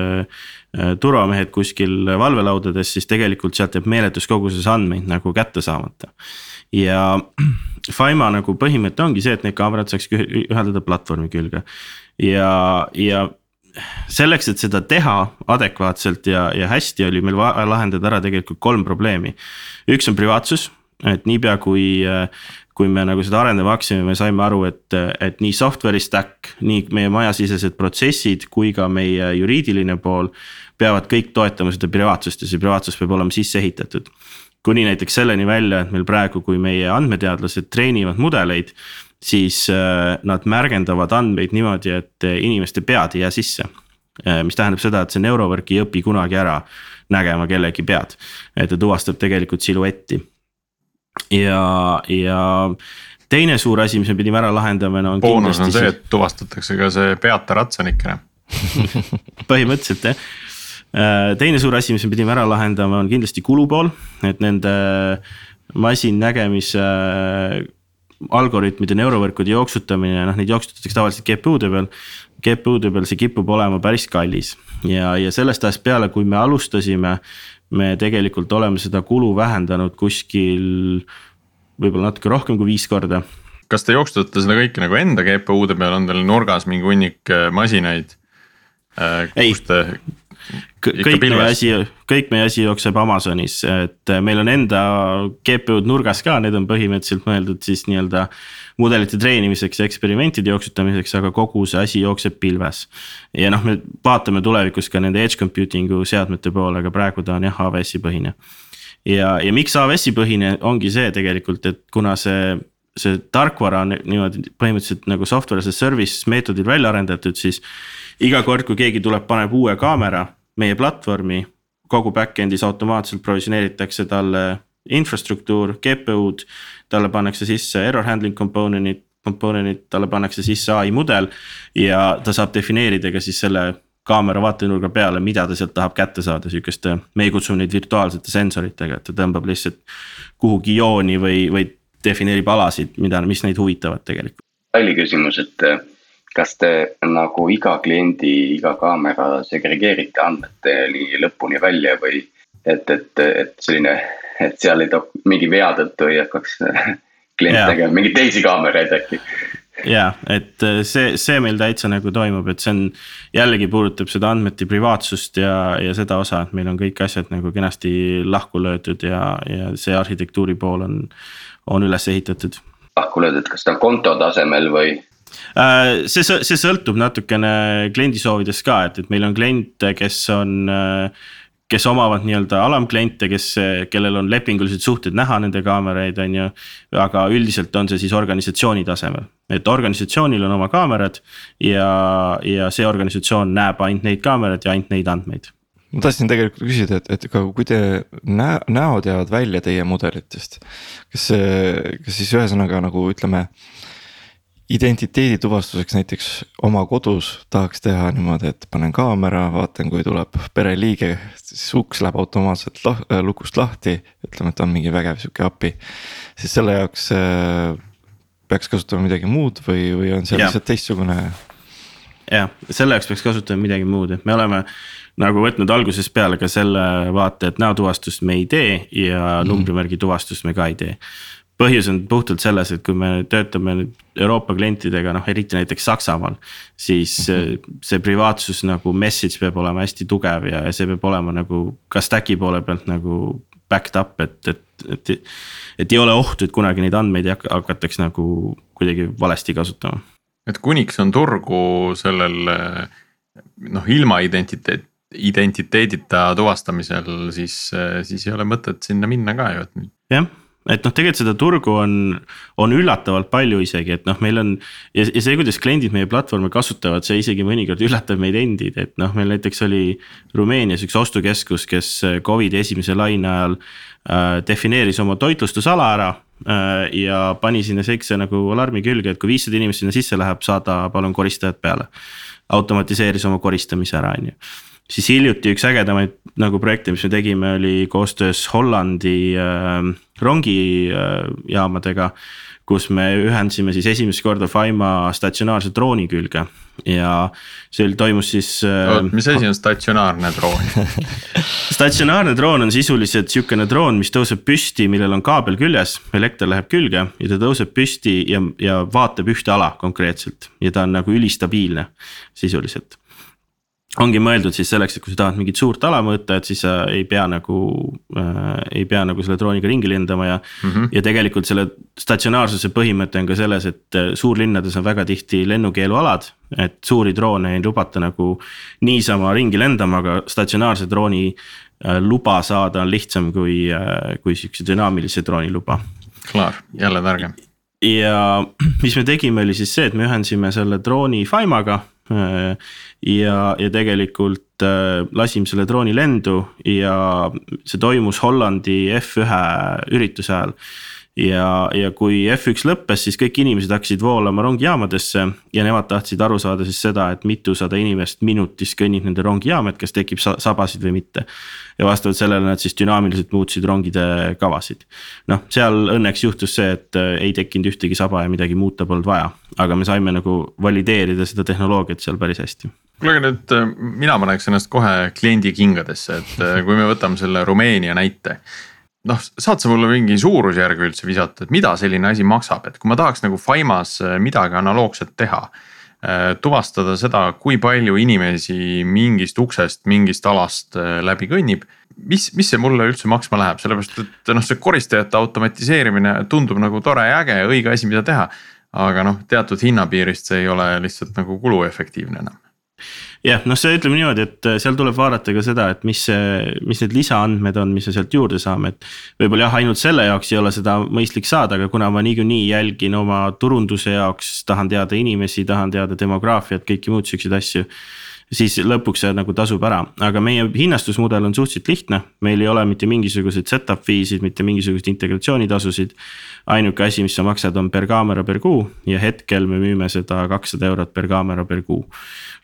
turvamehed kuskil valvelaudades, siis tegelikult sealt jääb meeletus koguses andmeid nagu kätte saamata. ja Faima nagu põhimõte ongi see, et need kaamerad saaks ühendada platvormi külge ja, ja selleks, et seda teha adekvaatselt ja, ja hästi, oli meil vaja lahendada ära tegelikult kolm probleemi. üks on privaatsus, et niipea kui, kui me nagu seda arendama hakkasime, me saime aru, et, et nii software'i stack, nii meie majasisesed protsessid kui ka meie juriidiline pool. peavad kõik toetama seda privaatsust ja see privaatsus peab olema sisse ehitatud kuni näiteks selleni välja, et meil praegu, kui meie andmeteadlased treenivad mudeleid. siis äh, nad märgendavad andmeid niimoodi, et inimeste pead ei jää sisse. mis tähendab seda, et see neurovõrk ei õpi kunagi ära nägema kellegi pead, et ta tuvastab tegelikult siluetti. ja, ja teine suur asi, mis me pidime ära lahendama, no on. boonus on see, et tuvastatakse ka see peata ratsanikene põhimõtteliselt jah Äh, teine suur asi, mis me pidime ära lahendama, on kindlasti kulupool, et nende masinnägemise äh, algoritmide, neurovõrkude jooksutamine, noh neid jooksutatakse tavaliselt GPU-de peal. GPU-de peal see kipub olema päris kallis ja, ja sellest ajast peale, kui me alustasime, me tegelikult oleme seda kulu vähendanud kuskil võib-olla natuke rohkem kui viis korda. kas te jooksutate seda kõike nagu enda GPU-de peal, on teil nurgas mingi hunnik masinaid? kus te kõik meie asi, kõik meie asi jookseb Amazonis, et äh, meil on enda GPU-d nurgas ka, need on põhimõtteliselt mõeldud siis nii-öelda. mudelite treenimiseks ja eksperimentide jooksutamiseks, aga kogu see asi jookseb pilves. ja noh, me vaatame tulevikus ka nende edge computing'u seadmete poole, aga praegu ta on jah AWS-i põhine. ja, ja miks AWS-i põhine ongi see tegelikult, et kuna see see tarkvara on niimoodi põhimõtteliselt nagu software as a service meetodil välja arendatud, siis iga kord, kui keegi tuleb, paneb uue kaamera meie platvormi, kogu back-end'is automaatselt provisioneeritakse talle infrastruktuur, GPU-d. talle pannakse sisse error handling component'id, component'id, talle pannakse sisse ai mudel ja ta saab defineerida ka siis selle kaamera vaatenurga peale, mida ta sealt tahab kätte saada, sihukeste, meie kutsume neid virtuaalsete sensoritega, et ta tõmbab lihtsalt kuhugi jooni või, või defineerib alasid, mida, mis neid huvitavad tegelikult. halli küsimus, et kas te nagu iga kliendi, iga kaamera segregeerite andmeteni lõpuni välja või et, et, et selline, et seal ei too mingi vea tõttu ei hakkaks klient tegema mingeid teisi kaameraid äkki? ja, et äh, see, see meil täitsa nagu toimub, et see on jällegi puudutab seda andmete privaatsust ja, ja seda osa, et meil on kõik asjad nagu kenasti lahku löödud ja, ja see arhitektuuri pool on, on üles ehitatud. lahku löödud, kas ta on konto tasemel või? Äh, see, see sõltub natukene kliendi soovidest ka, et, et meil on kliente, kes on äh, kes omavad nii-öelda alamkliente, kes, kellel on lepingulised suhted näha nende kaameraid, on ju. aga üldiselt on see siis organisatsiooni tasemel, et organisatsioonil on oma kaamerad ja, ja see organisatsioon näeb ainult neid kaameraid ja ainult neid andmeid ma tahtsin tegelikult küsida, et, et aga kui te näo, näod jäävad välja teie mudelitest, kas kas siis ühesõnaga nagu ütleme identiteedi tuvastuseks näiteks oma kodus tahaks teha niimoodi, et panen kaamera, vaatan, kui tuleb pereliige, siis uks läheb automaatselt lah, äh, lukust lahti, ütleme, et on mingi vägev sihuke API. siis selle jaoks äh, peaks kasutama midagi muud või, või on see lihtsalt teistsugune? jah, selle jaoks peaks kasutama midagi muud, et me oleme nagu võtnud algusest peale ka selle vaate, et näotuvastust me ei tee ja mm. numbrimärgi tuvastust me ka ei tee põhjus on puhtalt selles, et kui me töötame nüüd Euroopa klientidega, noh eriti näiteks Saksamaal. siis mm -hmm. see privaatsus nagu message peab olema hästi tugev ja see peab olema nagu ka stack'i poole pealt nagu backed up, et, et, et. et ei ole ohtu, et kunagi neid andmeid hakataks nagu kuidagi valesti kasutama. et kuniks on turgu sellel noh, ilma identiteet identiteedita tuvastamisel, siis, siis ei ole mõtet sinna minna ka ju, et. jah et noh, tegelikult seda turgu on, on üllatavalt palju isegi, et noh, meil on. ja, ja see, kuidas kliendid meie platvormi kasutavad, see isegi mõnikord üllatab meid endid, et noh, meil näiteks oli Rumeenias üks ostukeskus, kes Covidi esimese laine ajal äh, defineeris oma toitlustusala ära äh,. ja pani sinna siukse nagu alarmi külge, et kui viissada inimest sinna sisse läheb, saada palun koristajad peale. automatiseeris oma koristamise ära, on ju siis hiljuti üks ägedamaid nagu projekte, mis me tegime, oli koostöös Hollandi äh, rongijaamadega äh,. kus me ühendasime siis esimest korda Faima statsionaarse drooni külge ja see toimus siis äh,. mis asi on statsionaarne droon statsionaarne droon on sisuliselt sihukene droon, mis tõuseb püsti, millel on kaabel küljes, elekter läheb külge ja ta tõuseb püsti ja, ja vaatab ühte ala konkreetselt ja ta on nagu ülistabiilne sisuliselt ongi mõeldud siis selleks, et kui sa tahad mingit suurt ala mõõta, et siis sa ei pea nagu äh,, ei pea nagu selle drooniga ringi lendama ja mm. -hmm. ja tegelikult selle statsionaarsuse põhimõte on ka selles, et äh, suurlinnades on väga tihti lennukeelualad. et suuri droone ei lubata nagu niisama ringi lendama, aga statsionaarse drooni äh, luba saada on lihtsam kui äh,, kui sihukese dünaamilise drooni luba. klaar, jälle targem ja mis me tegime, oli siis see, et me ühendasime selle drooni Fimaga. Ja, ja tegelikult lasime selle drooni lendu ja see toimus Hollandi F1 ürituse ajal ja, ja kui F1 lõppes, siis kõik inimesed hakkasid voolama rongijaamadesse ja nemad tahtsid aru saada siis seda, et mitusada inimest minutis kõnnib nende rongijaama, et kas tekib sabasid või mitte. ja vastavalt sellele nad siis dünaamiliselt muutsid rongide kavasid. noh, seal õnneks juhtus see, et äh, ei tekkinud ühtegi saba ja midagi muuta polnud vaja, aga me saime nagu valideerida seda tehnoloogiat seal päris hästi kuule, aga nüüd äh, mina paneks ennast kohe kliendi kingadesse, et äh, kui me võtame selle Rumeenia näite noh, saad sa mulle mingi suurusjärgu üldse visata, et mida selline asi maksab, et kui ma tahaks nagu Fimas äh, midagi analoogset teha. Äh, tuvastada seda, kui palju inimesi mingist uksest, mingist alast äh, läbi kõnnib. mis, mis see mulle üldse maksma läheb, sellepärast et noh, see koristajate automatiseerimine tundub nagu tore ja äge ja õige asi, mida teha. aga noh, teatud hinnapiirist see ei ole lihtsalt nagu kuluefektiivne enam jah, noh, see ütleme niimoodi, et äh, seal tuleb vaadata ka seda, et mis see, mis need lisaandmed on, mis me sealt juurde saame, et. võib-olla jah, ainult selle jaoks ei ole seda mõistlik saada, aga kuna ma niikuinii jälgin oma turunduse jaoks, tahan teada inimesi, tahan teada demograafiat, kõiki muud siukseid asju siis lõpuks see nagu tasub ära, aga meie hinnastusmudel on suhteliselt lihtne, meil ei ole mitte mingisuguseid set-up fee'sid, mitte mingisuguseid integratsioonitasusid. ainuke asi, mis sa maksad, on per kaamera per kuu ja hetkel me müüme seda kakssada eurot per kaamera per kuu.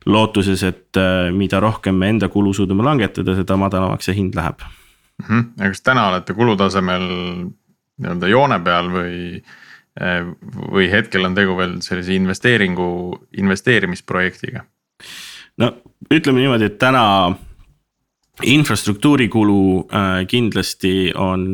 lootuses, et äh, mida rohkem me enda kulu suudame langetada, seda madalamaks see hind läheb mm. -hmm. ja kas täna olete kulutasemel nii-öelda joone peal või? Äh, või hetkel on tegu veel sellise investeeringu, investeerimisprojektiga? No ütleme niimoodi, et täna infrastruktuuri kulu äh, kindlasti on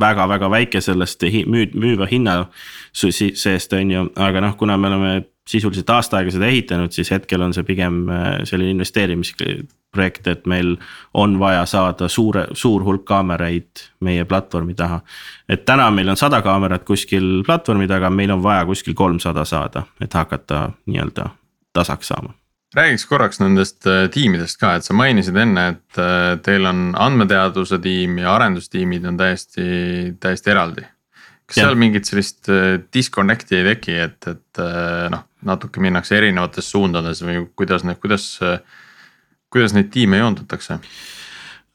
väga-väga väike sellest müü-, müüva hinna seest, on ju, aga noh, kuna me oleme sisuliselt aasta aega seda ehitanud, siis hetkel on see pigem äh, selline investeerimisprojekt, et meil on vaja saada suure, suur hulk kaameraid meie platvormi taha. et täna meil on sada kaamerat kuskil platvormi taga, meil on vaja kuskil kolmsada saada, et hakata nii-öelda tasaks saama räägiks korraks nendest äh, tiimidest ka, et sa mainisid enne, et äh, teil on andmeteaduse tiim ja arendustiimid on täiesti, täiesti eraldi. kas ja. seal mingit sellist äh, disconnect'i ei teki, et, et noh, natuke minnakse erinevates suundades või kuidas need, kuidas, kuidas neid tiime joondatakse?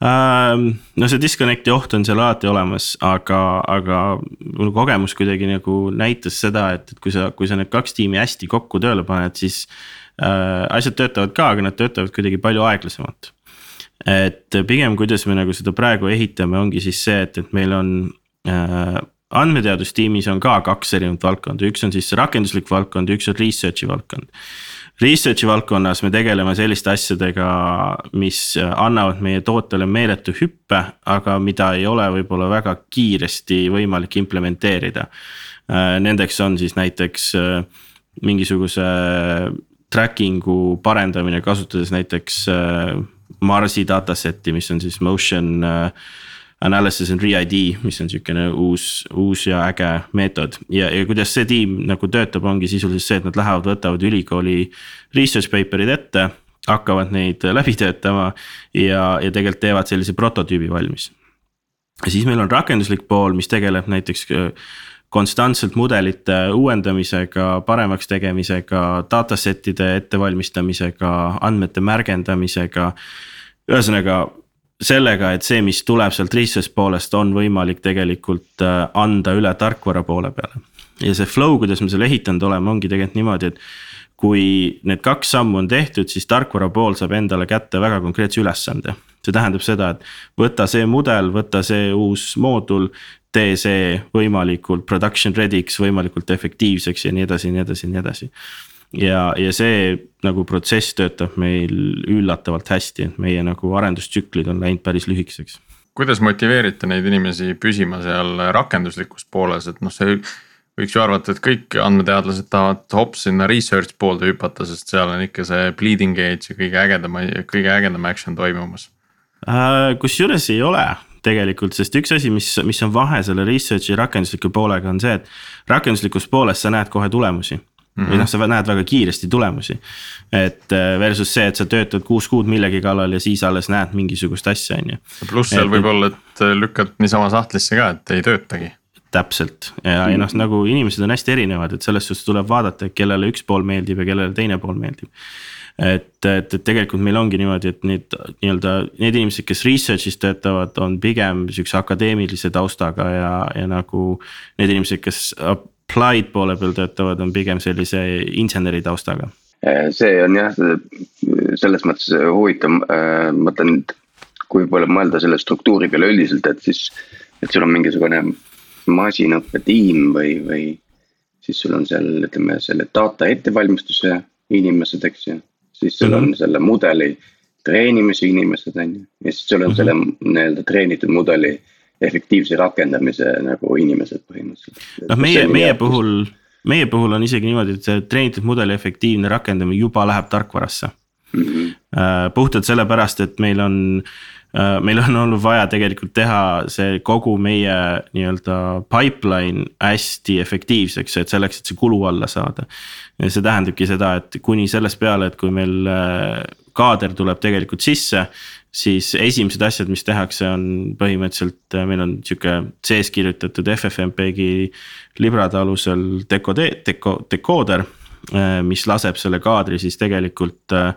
No see disconnect'i oht on seal alati olemas, aga, aga minu kogemus kuidagi nagu näitas seda, et, et kui sa, kui sa need kaks tiimi hästi kokku tööle paned, siis asjad töötavad ka, aga nad töötavad kuidagi palju aeglasemalt. et pigem, kuidas me nagu seda praegu ehitame, ongi siis see, et, et meil on äh, andmeteadustiimis on ka kaks erinevat valdkonda, üks on siis rakenduslik valdkond üks on research'i valdkond. Research'i valdkonnas me tegeleme selliste asjadega, mis annavad meie tootele meeletu hüppe, aga mida ei ole võib-olla väga kiiresti võimalik implementeerida. Äh, nendeks on siis näiteks mingisuguse tracking'u parendamine, kasutades näiteks äh, Marsi dataset'i, mis on siis motion äh, analysis and re-ID, mis on sihukene uus, uus ja äge meetod. ja, ja kuidas see tiim nagu töötab, ongi sisuliselt see, et nad lähevad, võtavad ülikooli research paper'id ette. hakkavad neid läbi töötama ja, ja tegelikult teevad sellise prototüübi valmis. ja siis meil on rakenduslik pool, mis tegeleb näiteks konstantselt mudelite uuendamisega, paremaks tegemisega, dataset'ide ettevalmistamisega, andmete märgendamisega. ühesõnaga sellega, et see, mis tuleb sealt research poolest, on võimalik tegelikult äh, anda üle tarkvara poole peale. ja see flow, kuidas me selle ehitanud oleme, ongi tegelikult niimoodi, et kui need kaks sammu on tehtud, siis tarkvara pool saab endale kätte väga konkreetse ülesande see tähendab seda, et võta see mudel, võta see uus moodul, tee see võimalikult production ready'ks, võimalikult efektiivseks ja nii edasi ja nii edasi ja nii edasi. ja, ja see nagu protsess töötab meil üllatavalt hästi, et meie nagu arendustsüklid on läinud päris lühikeseks. kuidas motiveerite neid inimesi püsima seal rakenduslikus pooles, et noh, see võiks ju arvata, et kõik andmeteadlased tahavad hops sinna research poolde hüpata, sest seal on ikka see bleeding edge ja kõige ägedam, kõige ägedam action toimumas äh,. kusjuures ei ole, tegelikult, sest üks asi, mis, mis on vahe selle research'i rakendusliku poolega on see, et rakenduslikus pooles sa näed kohe tulemusi Mm -hmm. või noh, sa näed väga kiiresti tulemusi. et äh, versus see, et sa töötad kuus kuud millegi kallal ja siis alles näed mingisugust asja, on ju. pluss seal võib olla, et lükkad niisama sahtlisse ka, et ei töötagi täpselt ja, ja noh, nagu inimesed on hästi erinevad, et selles suhtes tuleb vaadata, et kellele üks pool meeldib ja kellele teine pool meeldib. Et, et, et tegelikult meil ongi niimoodi, et need nii-öelda need inimesed, kes research'is töötavad, on pigem sihukese akadeemilise taustaga ja, ja nagu. Need inimesed, kes applied poole peal töötavad, on pigem sellise inseneri taustaga see on jah, selles mõttes huvitav, äh, mõtlen, kui palju mõelda selle struktuuri peale üldiselt, et siis. et sul on mingisugune masinõppetiim või, või siis sul on seal, ütleme selle data ettevalmistuse inimesed, eks ju. Siis sul on -hmm. selle mudeli treenimise inimesed, on ju, ja siis sul on -hmm. selle nii-öelda treenitud mudeli efektiivse rakendamise nagu inimesed põhimõtteliselt. noh, meie, meie puhul, meie puhul on isegi niimoodi, et see treenitud mudeli efektiivne rakendamine juba läheb tarkvarasse mm. -hmm. puhtalt sellepärast, et meil on meil on olnud vaja tegelikult teha see kogu meie nii-öelda pipeline hästi efektiivseks, et selleks, et see kulu alla saada. see tähendabki seda, et kuni sellest peale, et kui meil äh, kaader tuleb tegelikult sisse. siis esimesed asjad, mis tehakse, on põhimõtteliselt, äh, meil on sihuke sees kirjutatud FFmpegi librade alusel dekode-, deko-, dekooder. mis laseb selle kaadri siis tegelikult Äh,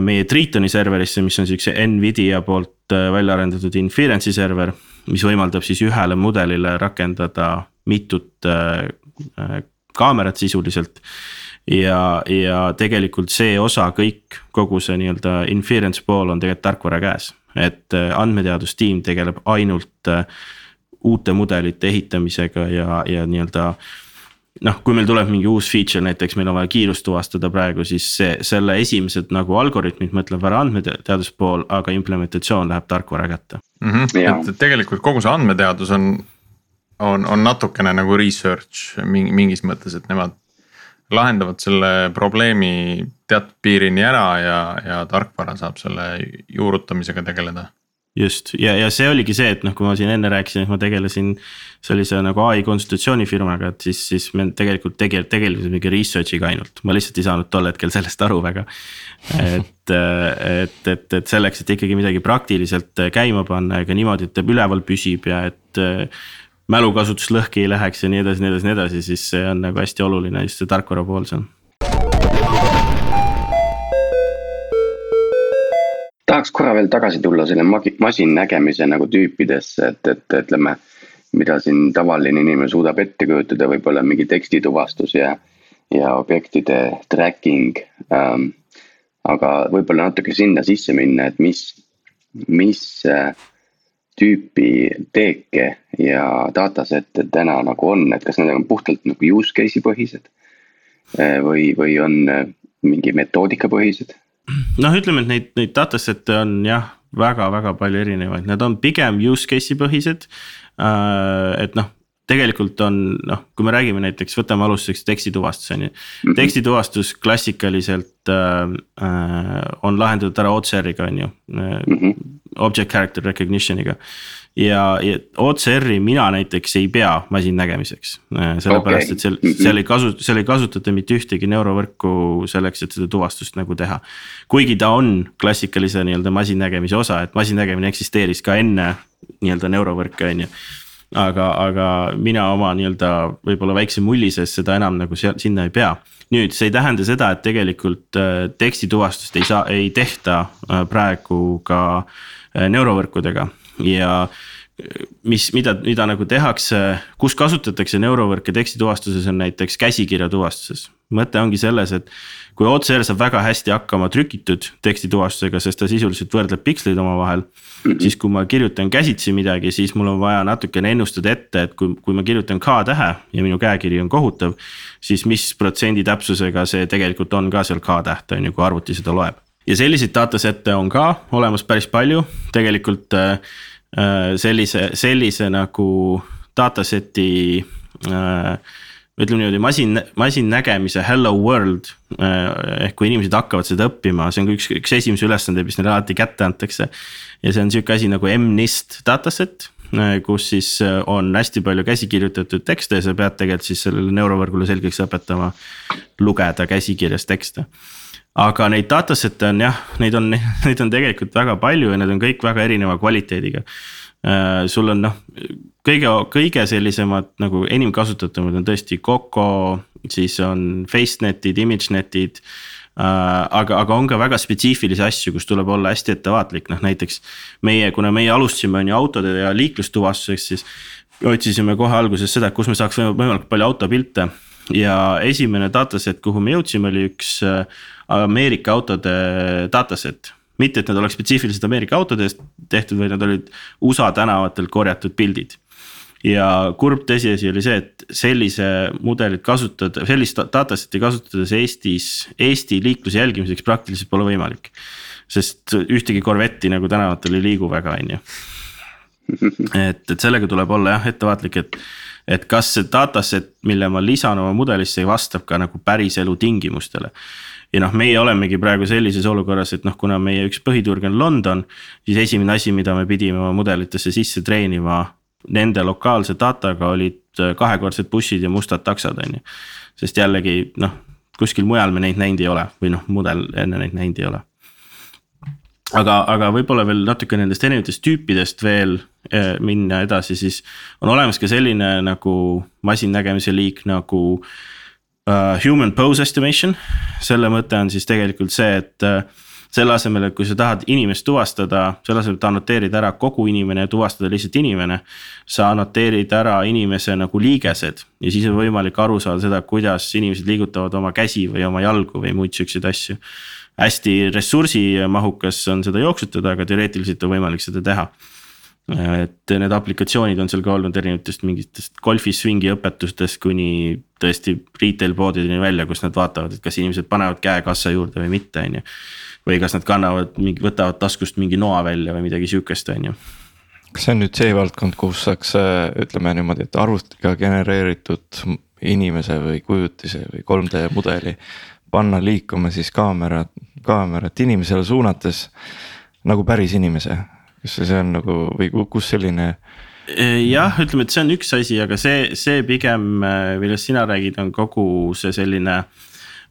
meie Tritoni serverisse, mis on siukse Nvidia poolt äh, välja arendatud inference'i server. mis võimaldab siis ühele mudelile rakendada mitut äh, kaamerat sisuliselt. ja, ja tegelikult see osa kõik, kogu see nii-öelda inference pool on tegelikult tarkvara käes. et andmeteadustiim tegeleb ainult uute mudelite ehitamisega ja, ja nii-öelda noh, kui meil tuleb mingi uus feature, näiteks meil on vaja kiirust tuvastada praegu, siis see, selle esimesed nagu algoritmid mõtleb ära andmeteaduspool, aga implementatsioon läheb tarkvara kätte mm. -hmm. et tegelikult kogu see andmeteadus on, on, on natukene nagu research mingis mõttes, et nemad lahendavad selle probleemi teatud piirini ära ja, ja tarkvara saab selle juurutamisega tegeleda just. Ja, ja see oligi see, et noh, kui ma siin enne rääkisin, et ma tegelesin sellise nagu ai konsultatsioonifirmaga, et siis, siis me tegelikult tege-, tegelesime mingi research'iga ainult, ma lihtsalt ei saanud tol hetkel sellest aru väga. et, et, et, et selleks, et ikkagi midagi praktiliselt käima panna ja ka niimoodi, et ta üleval püsib ja et mälukasutus lõhki ei läheks ja nii edasi, nii edasi, nii edasi, siis see on nagu hästi oluline just see tarkvara pool seal tahaks korra veel tagasi tulla selle masinnägemise nagu tüüpidesse, et, et ütleme. mida siin tavaline inimene suudab ette kujutada, võib-olla mingi tekstituvastus ja, ja objektide tracking ähm,. aga võib-olla natuke sinna sisse minna, et mis, mis äh, tüüpi teeke ja dataset'e täna nagu on, et kas need on puhtalt nagu use case'i põhised äh,. või, või on äh, mingi metoodika põhised noh, ütleme, et neid, neid dataset'e on jah, väga-väga palju erinevaid, need on pigem use case'i põhised. Äh, et noh, tegelikult on noh, kui me räägime näiteks, võtame alustuseks tekstituvastus on ju. Mhm. tekstituvastus klassikaliselt äh, äh, on lahendatud ära OCR-iga on ju äh, -hmm. object character recognition'iga ja, ja OCR-i mina näiteks ei pea masinnägemiseks. Äh, sellepärast okay., et seal, mhm. seal ei kasu-, seal ei kasutata mitte ühtegi neurovõrku selleks, et seda tuvastust nagu teha. kuigi ta on klassikalise nii-öelda masinnägemise osa, et masinnägemine eksisteeris ka enne nii-öelda neurovõrke, on ju aga, aga mina oma nii-öelda võib-olla väikse mulli sees seda enam nagu seal, sinna ei pea. nüüd see ei tähenda seda, et tegelikult äh, tekstituvastust ei saa, ei tehta äh, praegu ka neurovõrkudega ja mis, mida, mida nagu tehakse, kus kasutatakse neurovõrke tekstituvastuses on näiteks käsikirja tuvastuses. mõte ongi selles, et kui OCR saab väga hästi hakkama trükitud tekstituvastusega, sest ta sisuliselt võrdleb piksleid omavahel. siis kui ma kirjutan käsitsi midagi, siis mul on vaja natukene ennustada ette, et kui, kui ma kirjutan K-tähe ja minu käekiri on kohutav. siis mis protsendi täpsusega see tegelikult on ka seal K-täht on ju, kui arvuti seda loeb ja selliseid dataset'e on ka olemas päris palju, tegelikult äh, äh, sellise, sellise nagu dataset'i äh, ütleme niimoodi masin, masinnägemise hello world ehk kui inimesed hakkavad seda õppima, see on ka üks, üks esimesi ülesandeid, mis neile alati kätte antakse. ja see on sihuke asi nagu MNIST dataset, kus siis on hästi palju käsikirjutatud tekste ja sa pead tegelikult siis sellele neurovõrgule selgeks õpetama lugeda käsikirjas tekste aga neid dataset'e on jah, neid on, neid on tegelikult väga palju ja need on kõik väga erineva kvaliteediga. äh,. sul on noh, kõige, kõige sellisemad nagu enim kasutatavad on tõesti Coco, siis on FaceNetid, ImageNetid Uh, aga, aga on ka väga spetsiifilisi asju, kus tuleb olla hästi ettevaatlik, noh näiteks meie, kuna meie alustasime on ju autode ja liiklustuvastuseks, siis. otsisime kohe alguses seda, kus me saaks võimalikult palju autopilte ja esimene dataset, kuhu me jõudsime, oli üks äh, Ameerika autode dataset mitte, et nad oleks spetsiifiliselt Ameerika autode eest tehtud, vaid nad olid USA tänavatelt korjatud pildid ja kurb tõsiasi oli see, et sellise mudelit kasutada, sellist dataset'i kasutades Eestis, Eesti liikluse jälgimiseks praktiliselt pole võimalik. sest ühtegi korvetti nagu tänavatel ei liigu väga, on ju. et, et sellega tuleb olla jah ettevaatlik, et, et kas see dataset, mille ma lisan oma mudelisse, vastab ka nagu päriselu tingimustele ja noh, meie olemegi praegu sellises olukorras, et noh, kuna meie üks põhiturg on London, siis esimene asi, mida me pidime oma mudelitesse sisse treenima nende lokaalse dataga olid äh, kahekordsed bussid ja mustad taksod, on ju. sest jällegi noh, kuskil mujal me neid näinud ei ole või noh, mudel enne neid näinud ei ole. aga, aga võib-olla veel natuke nendest erinevatest tüüpidest veel eh, minna edasi, siis on olemas ka selline nagu masinnägemise liik nagu uh, human pose estimation. selle mõte on siis tegelikult see, et uh, selle asemel, et kui sa tahad inimest tuvastada, selle asemel, et annoteerida ära kogu inimene ja tuvastada lihtsalt inimene. sa annoteerid ära inimese nagu liigesed ja siis on võimalik aru saada seda, kuidas inimesed liigutavad oma käsi või oma jalgu või muid siukseid asju. hästi ressursimahukas on seda jooksutada, aga teoreetiliselt on võimalik seda teha et need aplikatsioonid on seal ka olnud erinevatest mingitest golfi swing'i õpetustest kuni tõesti retail poodideni välja, kus nad vaatavad, et kas inimesed panevad käe kassa juurde või mitte, on ju või kas nad kannavad mingi, võtavad taskust mingi noa välja või midagi sihukest, on ju kas see on nüüd see valdkond, kus saaks ütleme niimoodi, et arvutiga genereeritud inimese või kujutise või 3D mudeli. panna liikuma siis kaamera, kaamerat inimesele suunates nagu päris inimese, kas see on nagu või kus selline jah, ütleme, et see on üks asi, aga see, see pigem, millest sina räägid, on kogu see selline äh,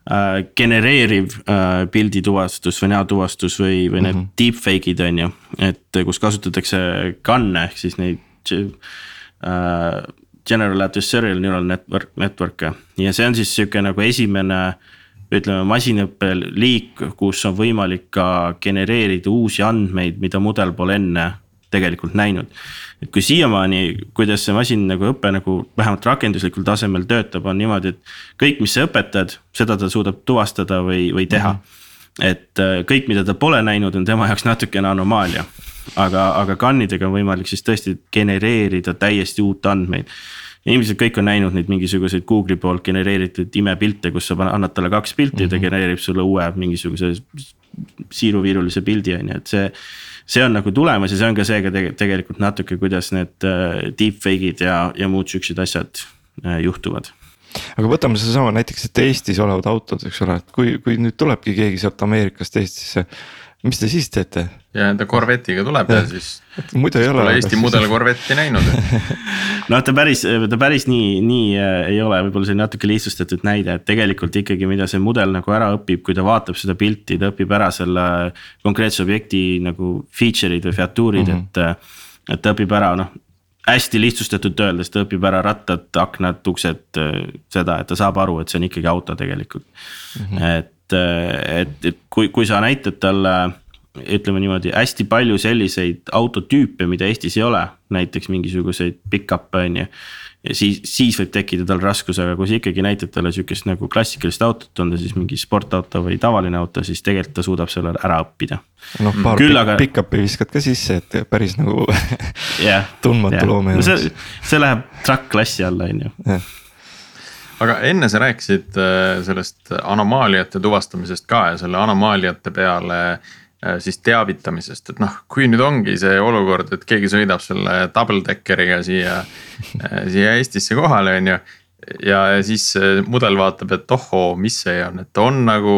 äh, genereeriv äh, pildituvastus või näotuvastus või, või need mm -hmm. deepfake'id on ju. et kus kasutatakse kanne ehk siis neid äh, general adversarial neural network, network'e ja see on siis sihuke nagu esimene ütleme masinõppe liik, kus on võimalik ka genereerida uusi andmeid, mida mudel pole enne tegelikult näinud et kui siiamaani, kuidas see masin nagu õpe nagu vähemalt rakenduslikul tasemel töötab, on niimoodi, et kõik, mis sa õpetad, seda ta suudab tuvastada või, või teha mm. -hmm. et äh, kõik, mida ta pole näinud, on tema jaoks natukene anomaalia. aga, aga kannidega on võimalik siis tõesti genereerida täiesti uut andmeid ja ilmselt kõik on näinud neid mingisuguseid Google'i poolt genereeritud imepilte, kus sa annad talle kaks pilti mm -hmm. ja ta mhm. genereerib sulle uue mingisuguse siiruviirulise pildi on ju, et see see on nagu tulemas ja see on ka seega tegelikult natuke, kuidas need äh, deepfake'id ja, ja muud siuksed asjad äh, juhtuvad aga võtame sedasama näiteks, et Eestis olevad autod, eks ole, et kui, kui nüüd tulebki keegi sealt Ameerikast Eestisse mis te siis teete? ja enda korvetiga tuleb ja, ja siis. muidu ei ole. Eesti mudel korvetti näinud noh, ta päris, ta päris nii, nii äh, ei ole, võib-olla see natuke lihtsustatud näide, et tegelikult ikkagi, mida see mudel nagu ära õpib, kui ta vaatab seda pilti, ta õpib ära selle konkreetse objekti nagu feature'id või featuurid mm, -hmm. et. et ta õpib ära, noh hästi lihtsustatult öeldes, ta õpib ära rattad, aknad, uksed, seda, et ta saab aru, et see on ikkagi auto tegelikult mm. -hmm. et et, et kui, kui sa näitad talle ütleme niimoodi hästi palju selliseid autotüüpe, mida Eestis ei ole, näiteks mingisuguseid pick-up'e on ju. ja siis, siis võib tekkida tal raskus, aga kui sa ikkagi näitad talle sihukest nagu klassikalist autot, on ta siis mingi sportauto või tavaline auto, siis tegelikult ta suudab selle ära õppida. noh, paar Küll, aga... pick-up'i viskad ka sisse, et päris nagu yeah, tundmatu yeah. loom ei ole. see, see läheb truck klassi alla, on ju aga enne sa rääkisid äh, sellest anomaaliate tuvastamisest ka ja selle anomaaliate peale äh, siis teavitamisest, et noh, kui nüüd ongi see olukord, et keegi sõidab selle double deckeriga siia, äh, siia Eestisse kohale, on ju. ja siis mudel vaatab, et ohoo, mis see on, et on nagu,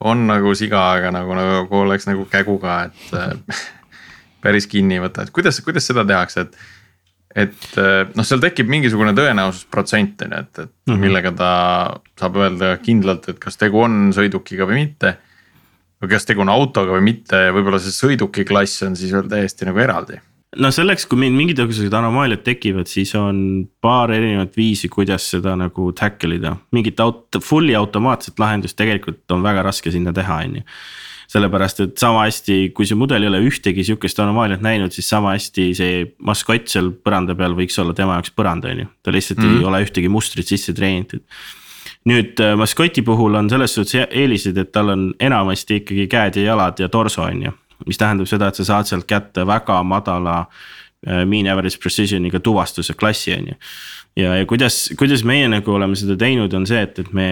on nagu siga, aga nagu, nagu oleks nagu kägu ka, et päris kinni ei võta, et kuidas, kuidas seda tehakse, et et eh, noh, seal tekib mingisugune tõenäosusprotsent on ju, et, et mm -hmm. millega ta saab öelda kindlalt, et kas tegu on sõidukiga või mitte. või kas tegu on autoga või mitte ja võib-olla see sõiduki klass on siis veel täiesti nagu eraldi. no selleks, kui meil mingid niisugused anomaaliad tekivad, siis on paar erinevat viisi, kuidas seda nagu tackle ida. mingit aut-, fully automaatset lahendust tegelikult on väga raske sinna teha, on ju. Sellepärast, et sama hästi, kui see mudel ei ole ühtegi sihukest anomaaliat näinud, siis sama hästi see maskott seal põranda peal võiks olla tema jaoks põrand, on ju. ta lihtsalt mm -hmm. ei mhm. ole ühtegi mustrit sisse treenitud nüüd äh, maskoti puhul on selles suhtes eelised, et tal on enamasti ikkagi käed ja jalad ja torso, on ju mis tähendab seda, et sa saad sealt kätte väga madala äh, mean average precision'iga tuvastuse klassi, on ju. ja, ja kuidas, kuidas meie nagu oleme seda teinud, on see, et, et me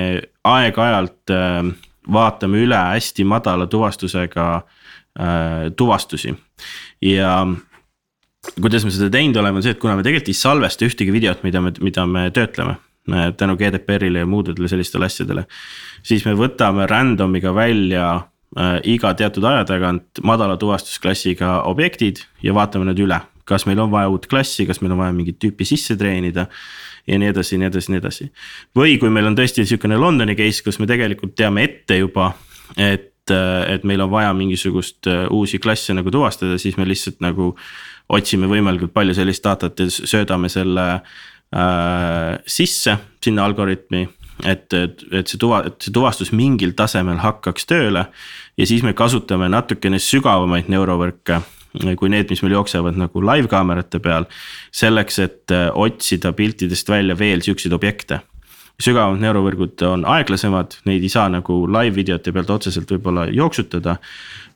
aeg-ajalt äh, vaatame üle hästi madala tuvastusega äh, tuvastusi ja kuidas me seda teinud oleme, on see, et kuna me tegelikult ei salvesta ühtegi videot, mida me, mida me töötleme äh, tänu GDPR-ile ja muudele sellistele asjadele. siis me võtame random'iga välja äh, iga teatud aja tagant madala tuvastusklassiga objektid ja vaatame need üle. kas meil on vaja uut klassi, kas meil on vaja mingit tüüpi sisse treenida ja nii edasi, nii edasi, nii edasi. või kui meil on tõesti sihukene Londoni case, kus me tegelikult teame ette juba, et, et meil on vaja mingisugust äh, uusi klasse nagu tuvastada, siis me lihtsalt nagu otsime võimalikult palju sellist datat ja söödame selle äh, sisse sinna algoritmi et, et, et see tuva, et see tuvastus mingil tasemel hakkaks tööle. ja siis me kasutame natukene sügavamaid neurovõrke kui need, mis meil jooksevad nagu live kaamerate peal. selleks, et äh, otsida piltidest välja veel siukseid objekte sügavamad neurovõrgud on aeglasemad, neid ei saa nagu live videote pealt otseselt võib-olla jooksutada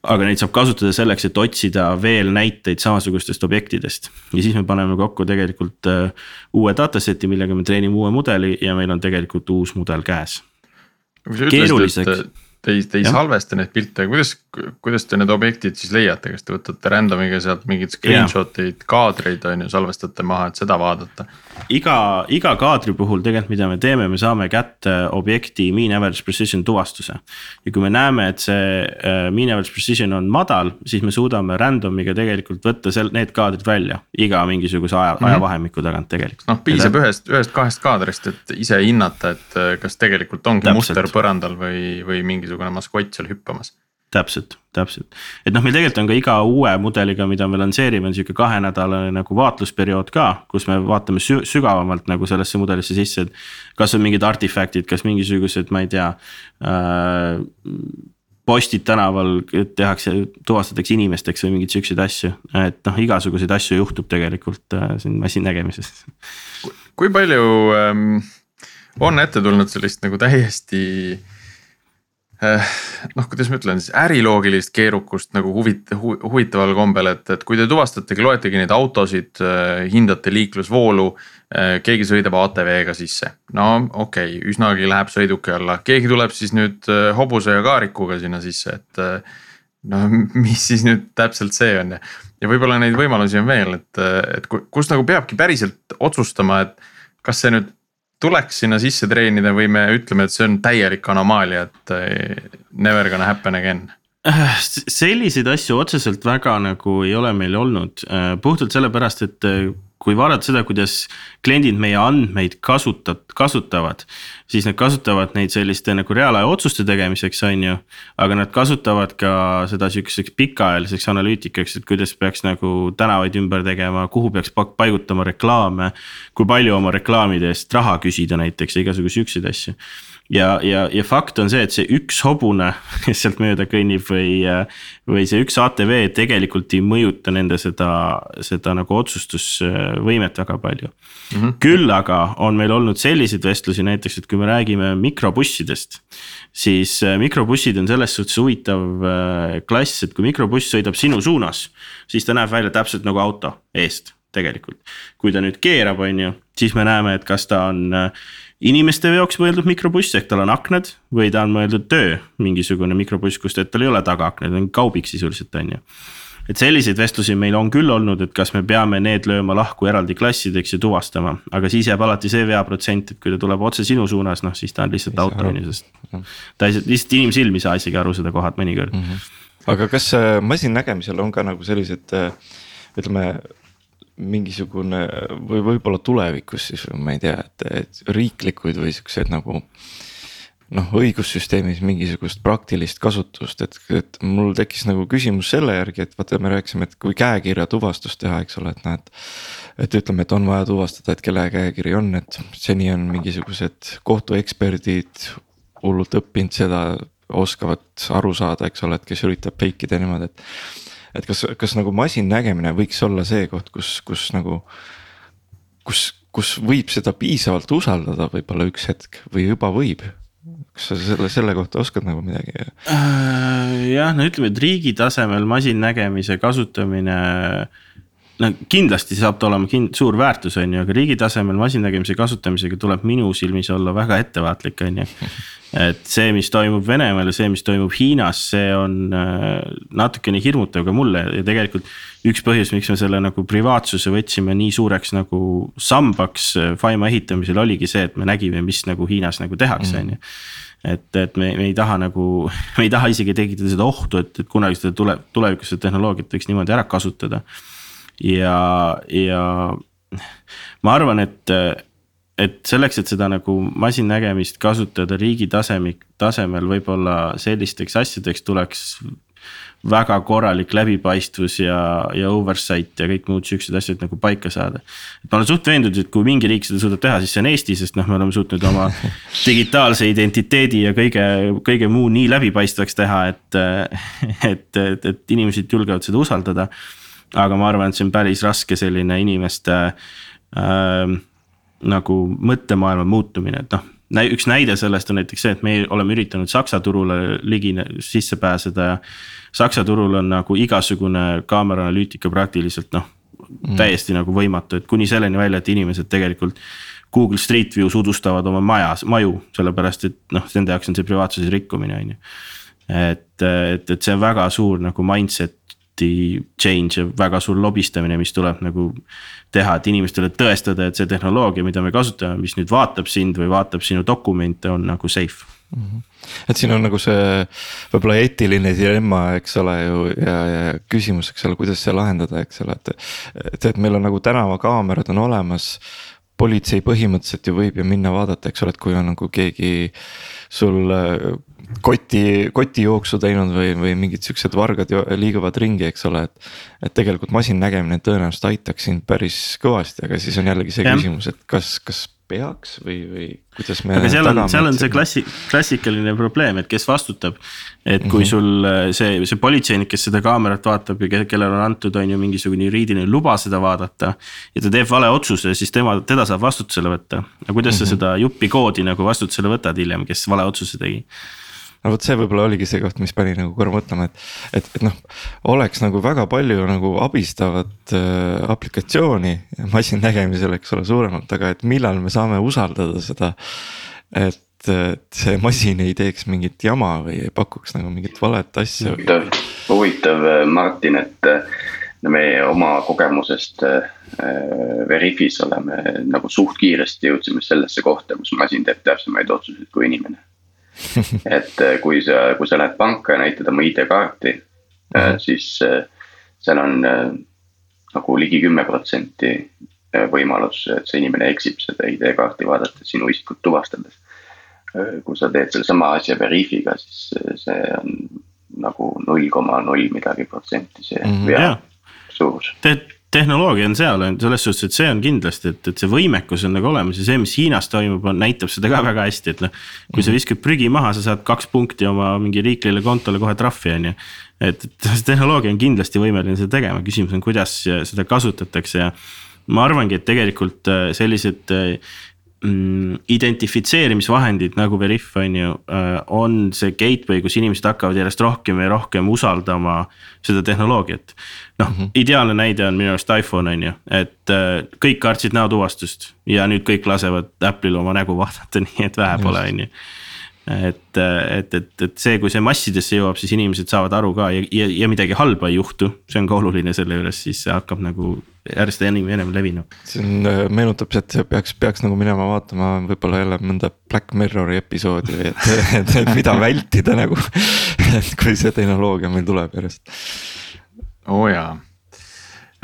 aga neid saab kasutada selleks, et otsida veel näiteid samasugustest objektidest. ja siis me paneme kokku tegelikult uh, uue dataset'i, millega me treenime uue mudeli ja meil on tegelikult uus mudel käes. keeruliseks te ei, te ei salvesta neid pilte, kuidas, kuidas te need objektid siis leiate, kas te võtate random'iga sealt mingeid screenshot eid, kaadreid on ju, salvestate maha, et seda vaadata? iga, iga kaadri puhul tegelikult, mida me teeme, me saame kätte objekti mean average precision tuvastuse. ja kui me näeme, et see uh, mean average precision on madal, siis me suudame random'iga tegelikult võtta seal need kaadrid välja iga mingisuguse aja mm, -hmm. ajavahemiku tagant tegelikult. noh, piisab ja ühest, ühest-kahest kaadrist, et ise hinnata, et äh, kas tegelikult ongi Täpselt. muster põrandal või, või mingi mingisugune maskott seal hüppamas. täpselt, täpselt, et noh, meil tegelikult on ka iga uue mudeliga, mida me lansseerime, on sihuke kahenädalane nagu vaatlusperiood ka, kus me vaatame sü sügavamalt nagu sellesse mudelisse sisse, et. kas on mingid artefaktid, kas mingisugused, ma ei tea äh, postid tänaval tehakse, tuvastatakse inimesteks või mingeid siukseid asju, et noh, igasuguseid asju juhtub tegelikult äh, siin masinnägemises. kui palju ähm, on ette tulnud sellist nagu täiesti Eh, noh, kuidas ma ütlen siis äriloogilist keerukust nagu huvit- hu,, huvitaval kombel, et, et kui te tuvastategi, loetegi neid autosid, eh, hindate liiklusvoolu. Eh, keegi sõidab ATV-ga sisse, no okei okay,, üsnagi läheb sõiduki alla, keegi tuleb siis nüüd hobuse ja kaarikuga sinna sisse, et. no mis siis nüüd täpselt see on ja, ja võib-olla neid võimalusi on veel, et, et kus nagu peabki päriselt otsustama, et kas see nüüd tuleks sinna sisse treenida või me ütleme, et see on täielik anomaalia, et eh, never gonna happen again? selliseid asju otseselt väga nagu ei ole meil olnud, eh, puhtalt sellepärast, et eh, kui vaadata seda, kuidas kliendid meie andmeid kasutat-, kasutavad. siis nad kasutavad neid selliste nagu reaalaja otsuste tegemiseks, on ju. aga nad kasutavad ka seda sihukeseks pikaajaliseks analüütikaks, et kuidas peaks nagu tänavaid ümber tegema, kuhu peaks paigutama reklaame. kui palju oma reklaamide eest raha küsida näiteks ja igasugu siukseid asju ja, ja, ja fakt on see, et see üks hobune, kes sealt mööda kõnnib või, või see üks ATV tegelikult ei mõjuta nende seda, seda nagu otsustusvõimet väga palju mm. -hmm. küll aga on meil olnud selliseid vestlusi näiteks, et kui me räägime mikrobussidest. siis äh, mikrobussid on selles suhtes huvitav äh, klass, et kui mikrobuss sõidab sinu suunas, siis ta näeb välja täpselt nagu auto eest tegelikult. kui ta nüüd keerab, on ju, siis me näeme, et kas ta on äh, inimeste jaoks mõeldud mikrobuss, ehk tal on aknad või ta on mõeldud töö mingisugune mikrobuss, kus tal ei ole tagaaknaid, on kaubik sisuliselt on ju. et selliseid vestlusi meil on küll olnud, et kas me peame need lööma lahku eraldi klassideks ja tuvastama, aga siis jääb alati see veaprotsent, et kui ta tuleb otse sinu suunas, noh siis ta on lihtsalt auto on ju, sest. ta ei, lihtsalt inimsilm ei saa isegi aru seda kohad mõnikord mm. -hmm. aga kas äh, masinnägemisel on ka nagu sellised äh, ütleme mingisugune või võib-olla tulevikus siis ma ei tea, et, et riiklikuid või siukseid nagu noh, õigussüsteemis mingisugust praktilist kasutust, et, et mul tekkis nagu küsimus selle järgi, et vaata, me rääkisime, et kui käekirja tuvastust teha, eks ole, et noh, et. et ütleme, et on vaja tuvastada, et kelle käekiri on, et seni on mingisugused kohtueksperdid hullult õppinud seda, oskavad aru saada, eks ole, et kes üritab fake ida niimoodi, et. Et kas, kas nagu masinnägemine võiks olla see koht, kus, kus nagu, kus kus võib seda piisavalt usaldada võib-olla üks hetk või juba võib kas sa selle, selle kohta oskad nagu midagi? Äh, jah, no ütleme, et riigi tasemel masinnägemise kasutamine. no kindlasti saab ta olema kind, suur väärtus, on ju, aga riigi tasemel masinnägemise kasutamisega tuleb minu silmis olla väga ettevaatlik, on ju. Et see, mis toimub Venemaal ja see, mis toimub Hiinas, see on äh, natukene hirmutav ka mulle ja tegelikult üks põhjus, miks me selle nagu privaatsuse võtsime nii suureks nagu sambaks äh, Faima ehitamisel oligi see, et me nägime, mis nagu Hiinas nagu tehakse, mm. on ju. et, et me, me ei taha nagu, me ei taha isegi tekitada seda ohtu, et, et kunagi seda tule, tulevikus seda tehnoloogiat võiks niimoodi ära kasutada. ja, ja ma arvan, et, et selleks, et seda nagu masinnägemist kasutada riigi tasemik, tasemel võib-olla sellisteks asjadeks tuleks väga korralik läbipaistvus ja, ja oversight ja kõik muud siuksed asjad nagu paika saada. et ma olen suht veendunud, et kui mingi riik seda suudab teha, siis see on Eesti, sest noh, me oleme suutnud oma digitaalse identiteedi ja kõige, kõige muu nii läbipaistvaks teha, et, et, et, et inimesed julgevad seda usaldada. aga ma arvan, et see on päris raske selline inimeste äh, nagu mõttemaailma muutumine, et noh üks näide sellest on näiteks see, et me oleme üritanud Saksa turule ligi sisse pääseda ja Saksa turul on nagu igasugune kaamera analüütika praktiliselt noh mm., täiesti nagu võimatu, et kuni selleni välja, et inimesed tegelikult. Google Street View's udustavad oma majas, maju, sellepärast et noh, nende jaoks on see privaatsuse rikkumine, on ju. et, et, et see on väga suur nagu mindset'i change ja väga suur lobistamine, mis tuleb nagu teha, et inimestele tõestada, et see tehnoloogia, mida me kasutame, mis nüüd vaatab sind või vaatab sinu dokumente, on nagu safe mm. -hmm et siin on nagu see võib-olla eetiline dilemma, eks ole ju ja, ja küsimus, eks ole, kuidas see lahendada, eks ole, et. et meil on nagu tänavakaamerad on olemas. politsei põhimõtteliselt ju võib ju minna vaadata, eks ole, et kui on nagu keegi sul koti, kotijooksu teinud või, või mingid siuksed vargad liiguvad ringi, eks ole, et. et tegelikult masinnägemine tõenäoliselt aitaks sind päris kõvasti, aga siis on jällegi see ja. küsimus, et kas, kas peaks või, või kuidas me. aga seal on, seal on see klassi-, klassikaline probleem, et kes vastutab. et kui mm -hmm. sul äh, see, see politseinik, kes seda kaamerat vaatab ja kellele on antud, on ju mingisugune juriidiline luba seda vaadata. ja ta teeb vale otsuse, siis tema, teda saab vastutusele võtta. aga kuidas mm -hmm. sa mhm. seda jupi koodi nagu vastutusele võtad hiljem, kes vale otsuse tegi no vot see võib-olla oligi see koht, mis pani nagu korra mõtlema, et, et, et noh. oleks nagu väga palju nagu abistavat äh, aplikatsiooni masinnägemisel, eks ole, suuremalt, aga et millal me saame usaldada seda. et, et see masin ei teeks mingit jama või ei pakuks nagu mingit valet asja. huvitav, huvitav Martin, et me oma kogemusest äh, Veriffis oleme nagu suht kiiresti jõudsime sellesse kohta, kus masin teeb täpsemaid otsuseid kui inimene et äh, kui sa, kui sa lähed panka ja näitad oma ID-kaarti mm, -hmm. siis äh, seal on nagu ligi kümme protsenti võimalus, et see inimene eksib seda ID-kaarti vaadates sinu isikut tuvastades. kui sa teed sellesama asja Veriffiga, siis see on nagu null koma null midagi protsenti see mm -hmm, vea suurus tehnoloogia on seal, on selles suhtes, et see on kindlasti, et, et see võimekus on nagu olemas ja see, mis Hiinas toimub, on, näitab seda ka väga hästi, et noh. kui sa mhm. viskad prügi maha, sa saad kaks punkti oma mingi riiklikule kontole kohe trahvi, on ju. et, et see tehnoloogia on kindlasti võimeline seda tegema, küsimus on, kuidas seda kasutatakse ja. ma arvangi, et tegelikult äh, sellised äh, mm, identifitseerimisvahendid nagu Veriff on ju, äh, on see gateway, kus inimesed hakkavad järjest rohkem ja rohkem usaldama seda tehnoloogiat. noh mm -hmm., ideaalne näide on minu arust iPhone on ju, et äh, kõik kartsid näotuvastust ja nüüd kõik lasevad Apple'il oma nägu vaadata, nii et vähe pole, on ju et, et, et, et see, kui see massidesse jõuab, siis inimesed saavad aru ka ja, ja, ja midagi halba ei juhtu, see on ka oluline selle juures, siis see hakkab nagu järjest enam ja enam levinuma. see on, äh, meenutab, et peaks, peaks nagu minema vaatama võib-olla jälle mõnda Black Mirrori episoodi või et, et, et mida vältida nagu. et kui see tehnoloogia meil tuleb järjest. oo oh jaa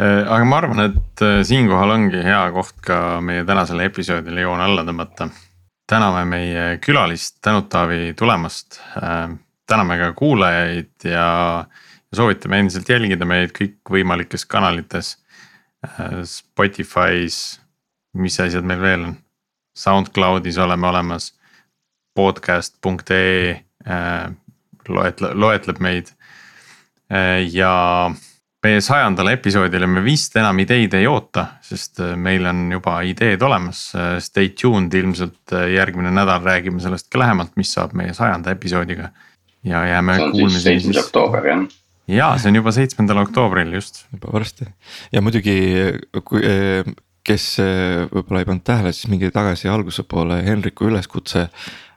äh, aga ma arvan, et äh, siinkohal ongi hea koht ka meie tänasele episoodile joon alla tõmmata täname meie külalist Tänut Taavi tulemast. täname ka kuulajaid ja soovitame endiselt jälgida meid kõikvõimalikes kanalites. Spotify's, mis asjad meil veel on, SoundCloudis oleme olemas. podcast.ee loetle-, loetleb meid ja meie sajandale episoodile me vist enam ideid ei oota, sest äh, meil on juba ideed olemas. Äh, stay tuned, ilmselt äh, järgmine nädal räägime sellest ka lähemalt, mis saab meie sajanda episoodiga. ja jääme kuulmiseni siis. seitsmes oktoober jah. Ja see on juba seitsmendal oktoobril just. juba varsti ja muidugi, kui, kes võib-olla ei pannud tähele, siis minge tagasi alguse poole, Henriku üleskutse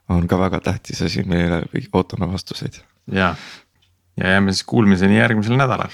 on ka väga tähtis asi, meile ootame vastuseid. ja, ja jääme siis kuulmiseni järgmisel nädalal.